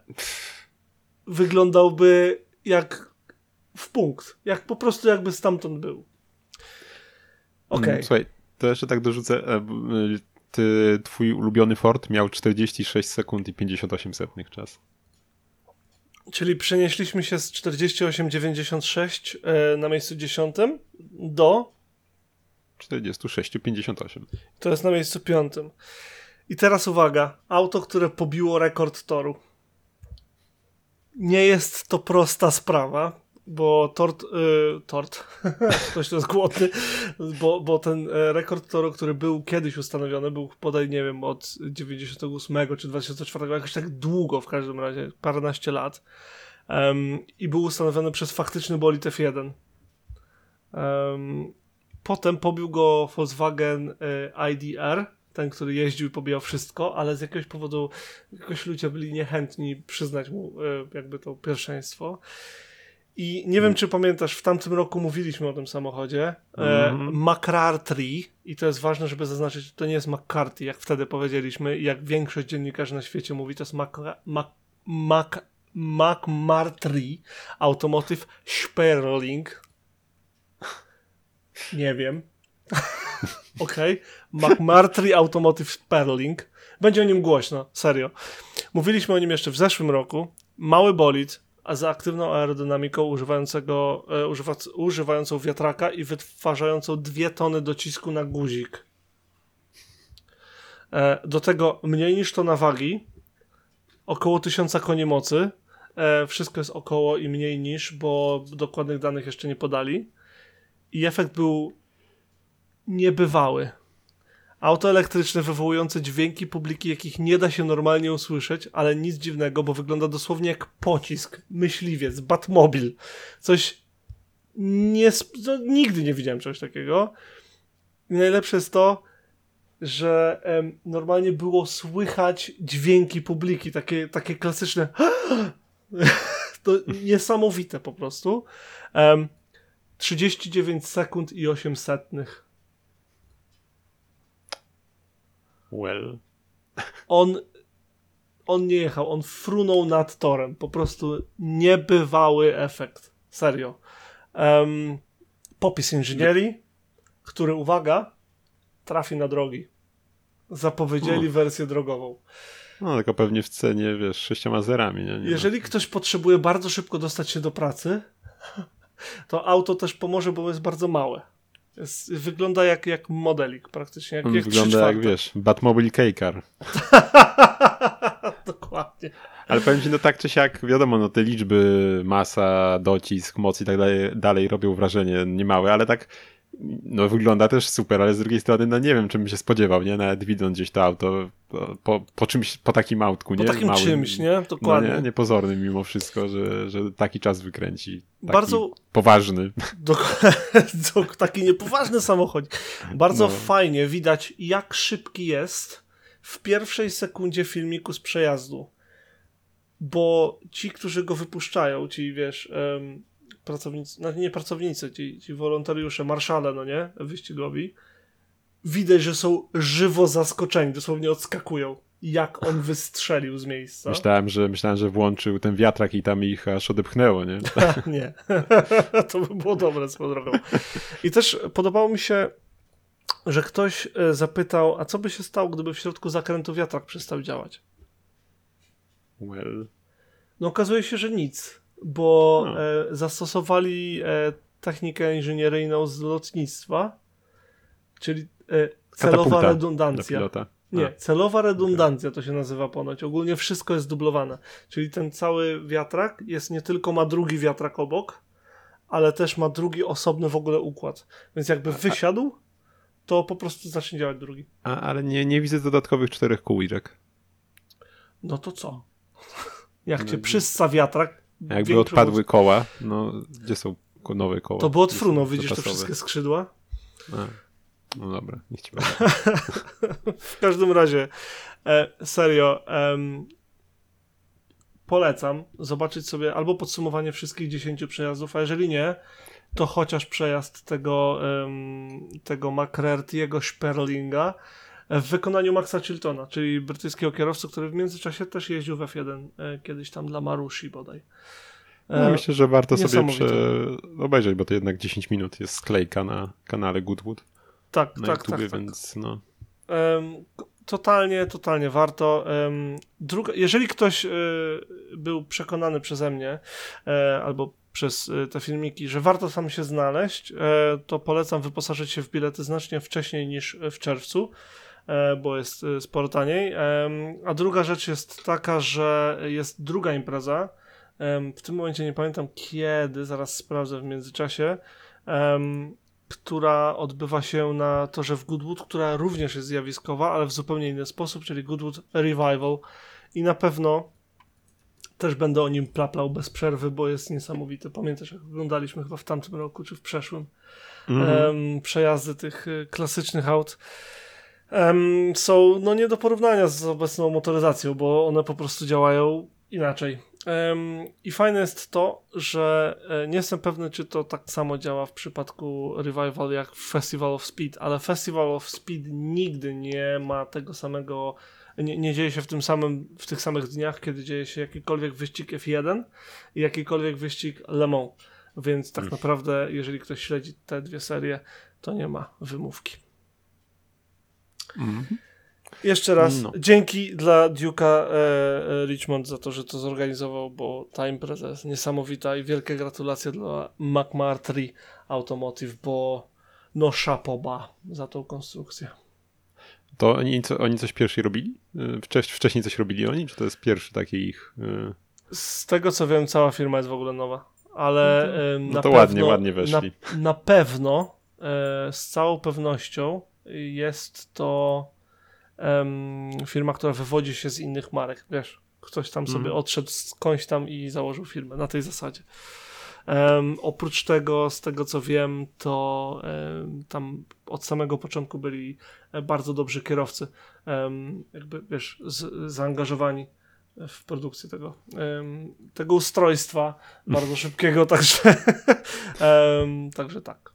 B: Wyglądałby jak w punkt. Jak po prostu jakby stamtąd był. Okej.
A: Mm, Słuchaj, to jeszcze tak dorzucę. Twój ulubiony Ford miał 46 sekund i 58 setnych czas.
B: Czyli przenieśliśmy się z 48,96 e, na miejscu 10 do
A: 46, 58.
B: To jest na miejscu piątym. I teraz uwaga. Auto, które pobiło rekord toru. Nie jest to prosta sprawa, bo tort. Yy, tort. Ktoś to jest głodny. Bo, bo ten e, rekord toru, który był kiedyś ustanowiony, był podaj, nie wiem, od 98 czy 2004, jakoś tak długo w każdym razie, paręnaście lat. Em, I był ustanowiony przez faktyczny bolid F1. Em, Potem pobił go Volkswagen e, IDR, ten, który jeździł i pobijał wszystko, ale z jakiegoś powodu jakoś ludzie byli niechętni przyznać mu e, jakby to pierwszeństwo. I nie wiem, czy pamiętasz, w tamtym roku mówiliśmy o tym samochodzie. E,
A: Mhm.
B: McCarthy, i to jest ważne, żeby zaznaczyć, że to nie jest McCarthy, jak wtedy powiedzieliśmy, jak większość dziennikarzy na świecie mówi, to jest Mac, Mac, Mac, McMartry Automotive Sperling. Nie wiem. Okej. McMartry Automotive Sperling. Będzie o nim głośno, serio. Mówiliśmy o nim jeszcze w zeszłym roku. Mały bolid, a za aktywną aerodynamiką używającego, e, używa, używającą wiatraka i wytwarzającą dwie tony docisku na guzik. E, do tego mniej niż tona wagi, około 1000 koni mocy. E, wszystko jest około i mniej niż, bo dokładnych danych jeszcze nie podali. I efekt był niebywały. Auto elektryczne wywołujące dźwięki publiki, jakich nie da się normalnie usłyszeć, ale nic dziwnego, bo wygląda dosłownie jak pocisk, myśliwiec, Batmobil. Coś nie, no, nigdy nie widziałem czegoś takiego. I najlepsze jest to, że em, normalnie było słychać dźwięki publiki, takie, takie klasyczne. to niesamowite po prostu. Em, 39 sekund i 8 setnych.
A: Well.
B: on, on nie jechał, on frunął nad torem. Po prostu niebywały efekt. Serio. Um, popis inżynierii, który, uwaga, trafi na drogi. Zapowiedzieli
A: O.
B: wersję drogową.
A: No, tylko pewnie w cenie, wiesz, sześcioma zerami, nie? nie
B: Jeżeli ktoś potrzebuje bardzo szybko dostać się do pracy, to auto też pomoże, bo jest bardzo małe. Jest, wygląda jak, jak modelik praktycznie, jak, jak
A: wygląda jak,
B: 3/4.
A: wiesz, Batmobile K-Car.
B: Dokładnie.
A: Ale powiem ci, no tak czy siak, wiadomo, no te liczby, masa, docisk, moc i tak dalej, dalej robią wrażenie niemałe, ale tak, no wygląda też super, ale z drugiej strony, no nie wiem, czym się spodziewał, nie? Nawet widząc gdzieś to auto po, po, po czymś, po takim autku,
B: Po
A: nie?
B: takim
A: Małym.
B: czymś, nie?
A: No
B: Dokładnie.
A: nie, niepozornym mimo wszystko, że, że taki czas wykręci. Taki
B: Bardzo-
A: poważny.
B: Dok- to taki niepoważny samochód. Bardzo
A: No.
B: fajnie widać, jak szybki jest w pierwszej sekundzie filmiku z przejazdu. Bo ci, którzy go wypuszczają, ci wiesz, em, pracownicy, no nie pracownicy, ci, ci wolontariusze, marszale, no nie, wyścigowi, widać, że są żywo zaskoczeni, dosłownie odskakują, jak on wystrzelił z miejsca.
A: Myślałem, że myślałem, że włączył ten wiatrak i tam ich aż odepchnęło, nie?
B: Nie. to by było dobre swoją drogą. I też podobało mi się, że ktoś e, zapytał, a co by się stało, gdyby w środku zakrętu wiatrak przestał działać?
A: Well.
B: No okazuje się, że nic, bo
A: No.
B: e, zastosowali e, technikę inżynieryjną z lotnictwa, czyli e, celowa
A: Katapulta
B: redundancja. Nie, celowa redundancja to się nazywa ponoć. Ogólnie wszystko jest dublowane. Czyli ten cały wiatrak jest nie tylko ma drugi wiatrak obok, ale też ma drugi osobny w ogóle układ. Więc jakby wysiadł, to po prostu zacznie działać drugi.
A: A, ale nie, nie widzę dodatkowych czterech kółeczek.
B: No to co? Jak
A: No
B: cię
A: nie.
B: przyssa wiatrak,
A: Jakby odpadły koła, no gdzie są nowe koła?
B: To by odfrunął,
A: Są
B: widzisz te wszystkie skrzydła?
A: A, no dobra, niech ci.
B: W każdym razie, e, serio, polecam zobaczyć sobie albo podsumowanie wszystkich 10 przejazdów, a jeżeli nie, to chociaż przejazd tego, em, tego McCarthy'ego Sperlinga w wykonaniu Maxa Chiltona, czyli brytyjskiego kierowcy, który w międzyczasie też jeździł w F1 e, kiedyś tam dla Marushi bodaj. E,
A: No, myślę, że warto sobie prze... obejrzeć, bo to jednak 10 minut jest sklejka na kanale Goodwood
B: tak,
A: na
B: tak,
A: YouTubie,
B: tak, tak.
A: więc no.
B: Totalnie, totalnie warto. Druga, jeżeli ktoś e, był przekonany przeze mnie e, albo przez e, te filmiki, że warto tam się znaleźć, e, to polecam wyposażyć się w bilety znacznie wcześniej niż w czerwcu, e, bo jest e, sporo taniej. A druga rzecz jest taka, że jest druga impreza. W tym momencie nie pamiętam kiedy, zaraz sprawdzę w międzyczasie. Która odbywa się na torze w Goodwood, która również jest zjawiskowa, ale w zupełnie inny sposób, czyli Goodwood Revival. I na pewno też będę o nim plaplał bez przerwy, bo jest niesamowity. Pamiętasz, jak oglądaliśmy chyba w tamtym roku, czy w przeszłym,
A: Mhm.
B: em, przejazdy tych y, klasycznych aut. Em, są no nie do porównania z obecną motoryzacją, bo one po prostu działają inaczej. Em, I fajne jest to, że e, nie jestem pewny, czy to tak samo działa w przypadku Revival jak w Festival of Speed, ale Festival of Speed nigdy nie ma tego samego, nie, nie dzieje się w tym samym, w tych samych dniach, kiedy dzieje się jakikolwiek wyścig F1 i jakikolwiek wyścig Le Mans. Więc tak naprawdę, jeżeli ktoś śledzi te dwie serie, to nie ma wymówki.
A: Mhm.
B: Jeszcze raz
A: No.
B: dzięki dla Duke'a e, e, Richmond za to, że to zorganizował, bo ta impreza jest niesamowita i wielkie gratulacje dla McMurtry Automotive, bo no szapoba za tą konstrukcję.
A: To oni, co, oni coś pierwsi robili? Y, Wcześ, wcześniej coś robili oni? Czy to jest pierwszy taki ich... y,
B: Z tego co wiem, cała firma jest w ogóle nowa, ale em,
A: no
B: na
A: to
B: pewno,
A: ładnie, ładnie weszli.
B: Na, na pewno, e, z całą pewnością jest to em, firma, która wywodzi się z innych marek, wiesz, ktoś tam sobie
A: Mhm.
B: odszedł skądś tam i założył firmę na tej zasadzie. Em, oprócz tego, z tego co wiem, to em, tam od samego początku byli e, bardzo dobrzy kierowcy, em, jakby wiesz, z, zaangażowani w produkcję tego, tego ustrojstwa bardzo szybkiego, także, także tak.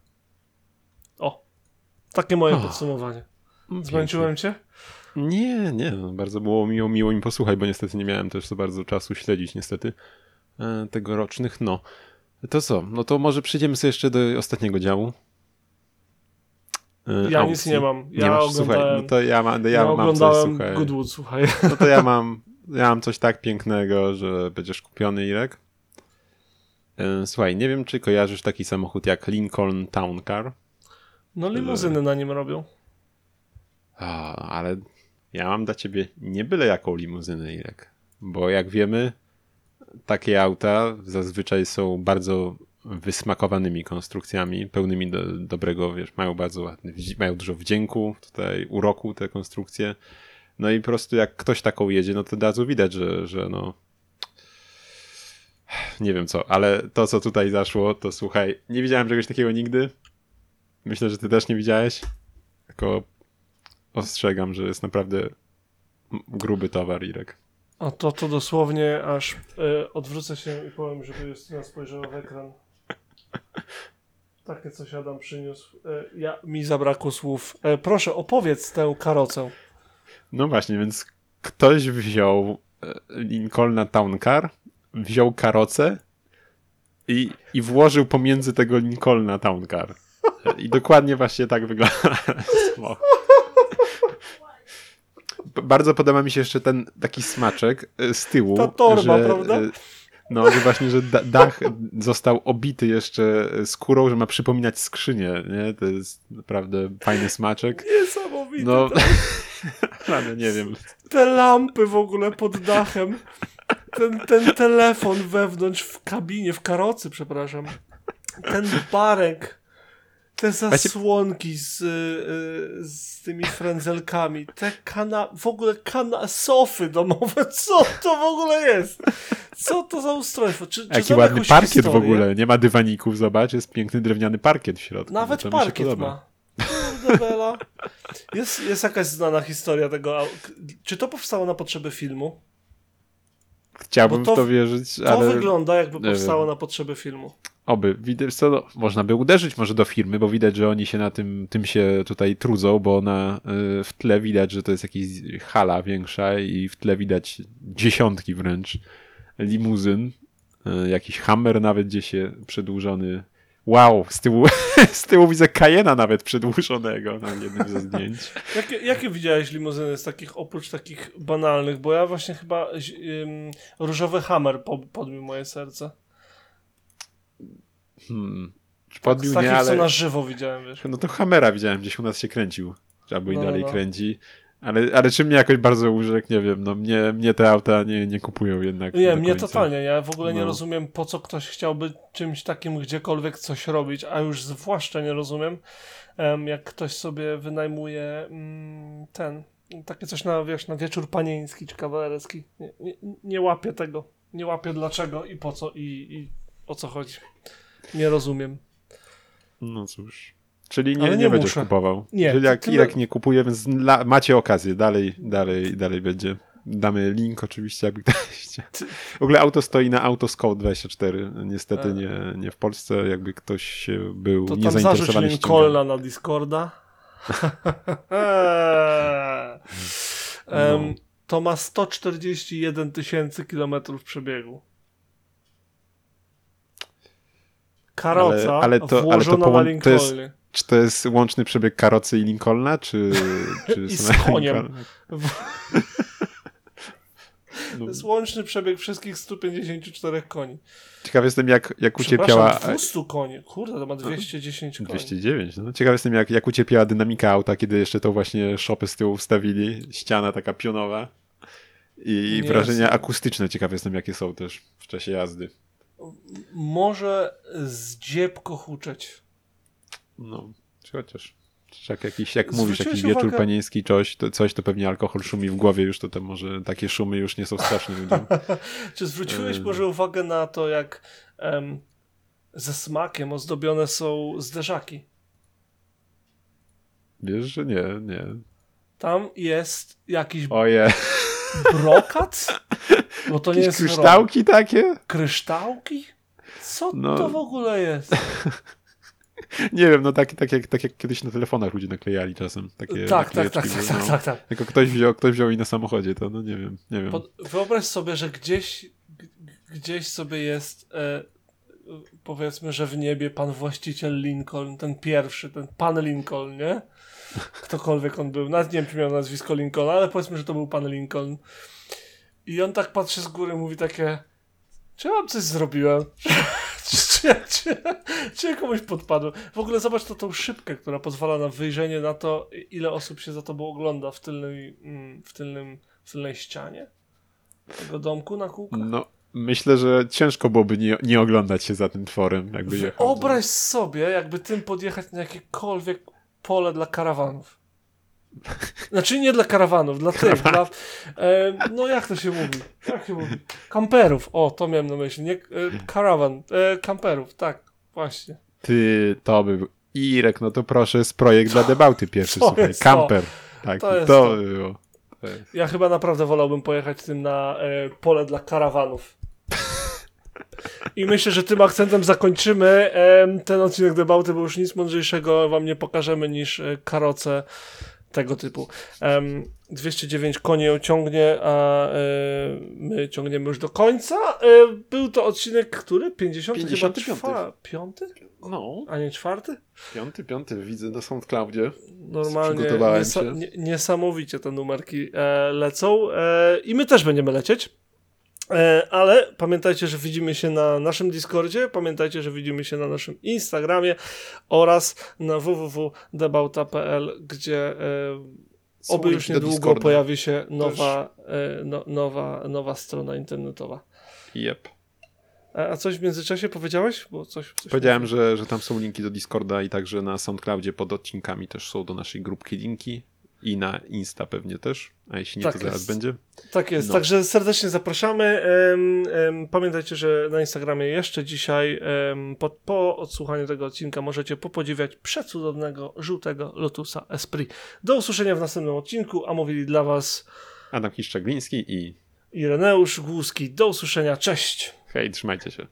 B: Takie moje
A: O.
B: podsumowanie.
A: no,
B: Zmęczyłem cię?
A: Nie, nie, no, bardzo było miło, miło mi posłuchać, bo niestety nie miałem też za bardzo czasu śledzić niestety e, tegorocznych. No, to co? No to może przejdziemy sobie jeszcze do ostatniego działu. E,
B: Ja
A: aukcji.
B: nic nie mam. Ja
A: nie masz, słuchaj,
B: oglądałem,
A: no to ja, ma, ja,
B: ja
A: mam coś, słuchaj.
B: Goodwood, słuchaj.
A: No to ja mam, ja mam coś tak pięknego, że będziesz kupiony, Irek. E, Słuchaj, nie wiem, czy kojarzysz taki samochód jak Lincoln Town Car.
B: No limuzyny na nim robią.
A: A, ale ja mam dla ciebie nie byle jaką limuzynę, Irek. Bo jak wiemy, takie auta zazwyczaj są bardzo wysmakowanymi konstrukcjami, pełnymi do, dobrego, wiesz, mają bardzo ładny, mają dużo wdzięku, tutaj uroku te konstrukcje. No i po prostu jak ktoś taką jedzie, no to od razu widać, że, że no nie wiem co, ale to co tutaj zaszło, to słuchaj, nie widziałem czegoś takiego nigdy. Myślę, że ty też nie widziałeś. Tylko ostrzegam, że jest naprawdę gruby towar, Irek.
B: A to, to dosłownie aż e, odwrócę się i powiem, żeby Justyna spojrzała w ekran. Takie coś Adam przyniósł. E, ja, mi zabrakło słów. E, proszę, opowiedz tę karocę.
A: No właśnie, więc ktoś wziął Lincolna Town Car, wziął karocę i, i włożył pomiędzy tego Lincolna Town Car. I dokładnie właśnie tak wygląda samochód. Bardzo podoba mi się jeszcze ten taki smaczek e, z tyłu.
B: Ta torba,
A: że,
B: prawda?
A: e, No, że właśnie, że da dach został obity jeszcze skórą, że ma przypominać skrzynię, nie? To jest naprawdę fajny smaczek.
B: Niesamowite.
A: No,
B: te,
A: ale nie wiem.
B: te lampy w ogóle pod dachem. Ten, ten telefon wewnątrz w kabinie, w karocy, przepraszam. Ten barek. Te zasłonki z, y, z tymi frędzelkami. Te kana... W ogóle kana... Sofy domowe. Co to w ogóle jest? Co to za ustrojstwo? Czy,
A: Jaki ładny parkiet w
B: historię?
A: ogóle. Nie ma dywaników, zobacz, jest piękny drewniany parkiet w środku.
B: Nawet
A: No to
B: parkiet ma. Bela. Jest, jest jakaś znana historia tego. Czy to powstało na potrzeby filmu?
A: Chciałbym
B: to-
A: w to wierzyć,
B: To
A: ale
B: wygląda jakby powstało na potrzeby filmu.
A: Oby. Widać, co, można by uderzyć może do firmy, bo widać, że oni się na tym, tym się tutaj trudzą, bo na, y, w tle widać, że to jest jakaś hala większa i w tle widać dziesiątki wręcz limuzyn. Y, Jakiś hammer nawet gdzieś przedłużony. Wow, z tyłu, z tyłu widzę Kajena nawet przedłużonego na jednym ze zdjęć.
B: Jakie, jakie widziałeś limuzyny z takich, oprócz takich banalnych? Bo ja właśnie chyba ym, różowy hammer po, podbił moje serce.
A: Hmm. Podbił
B: takich,
A: nie, ale...
B: co na żywo widziałem, wiesz.
A: No to Hammera widziałem, gdzieś u nas się kręcił. Albo i
B: No, no,
A: dalej
B: no.
A: kręci. Ale, ale czym mnie jakoś bardzo urzekł, nie wiem, no mnie, mnie te auta nie, nie kupują jednak.
B: Nie, mnie totalnie. Ja w ogóle nie
A: No.
B: rozumiem, po co ktoś chciałby czymś takim gdziekolwiek coś robić, a już zwłaszcza nie rozumiem, em, jak ktoś sobie wynajmuje mm, ten, takie coś na, wiesz, na wieczór panieński czy kawalerski. Nie, nie, nie łapię tego. Nie łapię dlaczego i po co i, i o co chodzi. Nie rozumiem.
A: No cóż. Czyli nie, nie,
B: nie
A: będziesz
B: muszę.
A: kupował.
B: Nie,
A: Czyli jak Irek nie kupuje, więc la, macie okazję, dalej, dalej, dalej będzie. Damy link oczywiście, jakby ktoś chciał. W ogóle auto stoi na Autoscout24. Niestety
B: E.
A: nie, nie w Polsce, jakby ktoś się był
B: To tam
A: niezainteresowany
B: Lincolna na Discorda.
A: No.
B: To ma 141 tysięcy kilometrów przebiegu. Karoca
A: Ale- ale to- ale to połą- to jest-. Czy to jest łączny przebieg karocy i Lincolna, czy, czy
B: I z koniem. To jest łączny przebieg wszystkich 154 koni.
A: ciekaw jestem, jak, jak ucierpiała...
B: 200 koni. Kurde, to ma 210 koni.
A: 209. No, ciekaw jestem, jak, jak ucierpiała dynamika auta, kiedy jeszcze to właśnie szopy z tyłu wstawili, ściana taka pionowa i
B: Nie
A: wrażenia
B: jest.
A: akustyczne. Ciekaw jestem, jakie są też w czasie jazdy.
B: Może zdziebko huczeć.
A: No, chociaż. Jak, jakiś, jak mówisz,
B: Zwróciłeś
A: jakiś wieczór
B: uwagę-
A: panieński, coś to, coś, to pewnie alkohol szumi w głowie już, to, może takie szumy już nie są straszne ludziom.
B: Czy zwróciłeś
A: Yy.
B: może uwagę na to, jak em, ze smakiem ozdobione są zderzaki?
A: Wiesz, że nie, nie.
B: Tam jest jakiś
A: Oje,
B: brokat? Bo to nie
A: jakieś
B: jest
A: kryształki takie?
B: rok. Kryształki? Co
A: No.
B: to w ogóle jest?
A: Nie wiem, no tak, tak, jak, tak jak kiedyś na telefonach ludzie naklejali czasem. Takie
B: tak, tak, tak,
A: naklejeczki,
B: tak,
A: no.
B: tak, tak, tak.
A: Tylko ktoś wziął, ktoś wziął i na samochodzie, to no nie wiem, nie wiem.
B: Pod, wyobraź sobie, że gdzieś, gdzieś sobie jest, e, powiedzmy, że w niebie pan właściciel Lincoln, ten pierwszy, ten pan Lincoln, nie? Ktokolwiek on był. Nawet nie wiem, czy miał nazwisko Lincoln, ale powiedzmy, że to był pan Lincoln. I on tak patrzy z góry, mówi takie, czy ja wam coś zrobiłem? czy, czy, czy, czy ja komuś podpadłem? W ogóle zobacz to tą szybkę, która pozwala na wyjrzenie na to, ile osób się za tobą ogląda w, tylnej, mm, w, tylnym, w tylnej ścianie tego domku na kółkach.
A: No, myślę, że ciężko byłoby nie, nie oglądać się za tym tworem, jakby jechał.
B: Wyobraź sobie, jakby tym podjechać na jakiekolwiek pole dla karawanów. Znaczy nie dla karawanów, dla tych, dla, e, no jak to się mówi? Jak się mówi? Kamperów, o, to miałem na myśli, nie e, karawan, e, kamperów, tak, właśnie.
A: Ty, to by był... Irek, no to proszę, jest projekt dla debauty pierwszy,
B: To
A: słuchaj.
B: jest to.
A: Camper. Tak,
B: To
A: to,
B: jest to.
A: by było. To
B: Ja chyba naprawdę wolałbym pojechać tym na e, pole dla karawanów. I myślę, że tym akcentem zakończymy ten odcinek debauty, bo już nic mądrzejszego wam nie pokażemy niż e, karoce tego typu. Em, 209 koni ją ciągnie, a e, my ciągniemy już do końca. E, był to odcinek, który? 50?
A: 55.
B: Chyba Piąty?
A: No,
B: A nie czwarty?
A: piąty, piąty, widzę na SoundCloudzie.
B: Normalnie niesa- niesamowicie te numerki lecą i my też będziemy lecieć. E, ale pamiętajcie, że widzimy się na naszym Discordzie, pamiętajcie, że widzimy się na naszym Instagramie oraz na www.debauta.pl, gdzie e, oby już niedługo
A: Discorda.
B: pojawi się nowa, e, no, nowa, nowa strona internetowa.
A: Yep.
B: A, a coś w międzyczasie powiedziałeś? Bo coś, coś
A: Powiedziałem, że, że tam są linki do Discorda i także na SoundCloudzie pod odcinkami też są do naszej grupki linki i na Insta pewnie też, a jeśli nie,
B: Tak
A: to zaraz
B: jest.
A: będzie.
B: Tak jest,
A: No.
B: także serdecznie zapraszamy. Pamiętajcie, że na Instagramie jeszcze dzisiaj po, po odsłuchaniu tego odcinka możecie popodziwiać przecudownego, żółtego Lotusa Esprit. Do usłyszenia w następnym odcinku, a mówili dla Was
A: Adam Kiszczagliński i
B: Ireneusz Głuski. Do usłyszenia, cześć!
A: hej, trzymajcie się.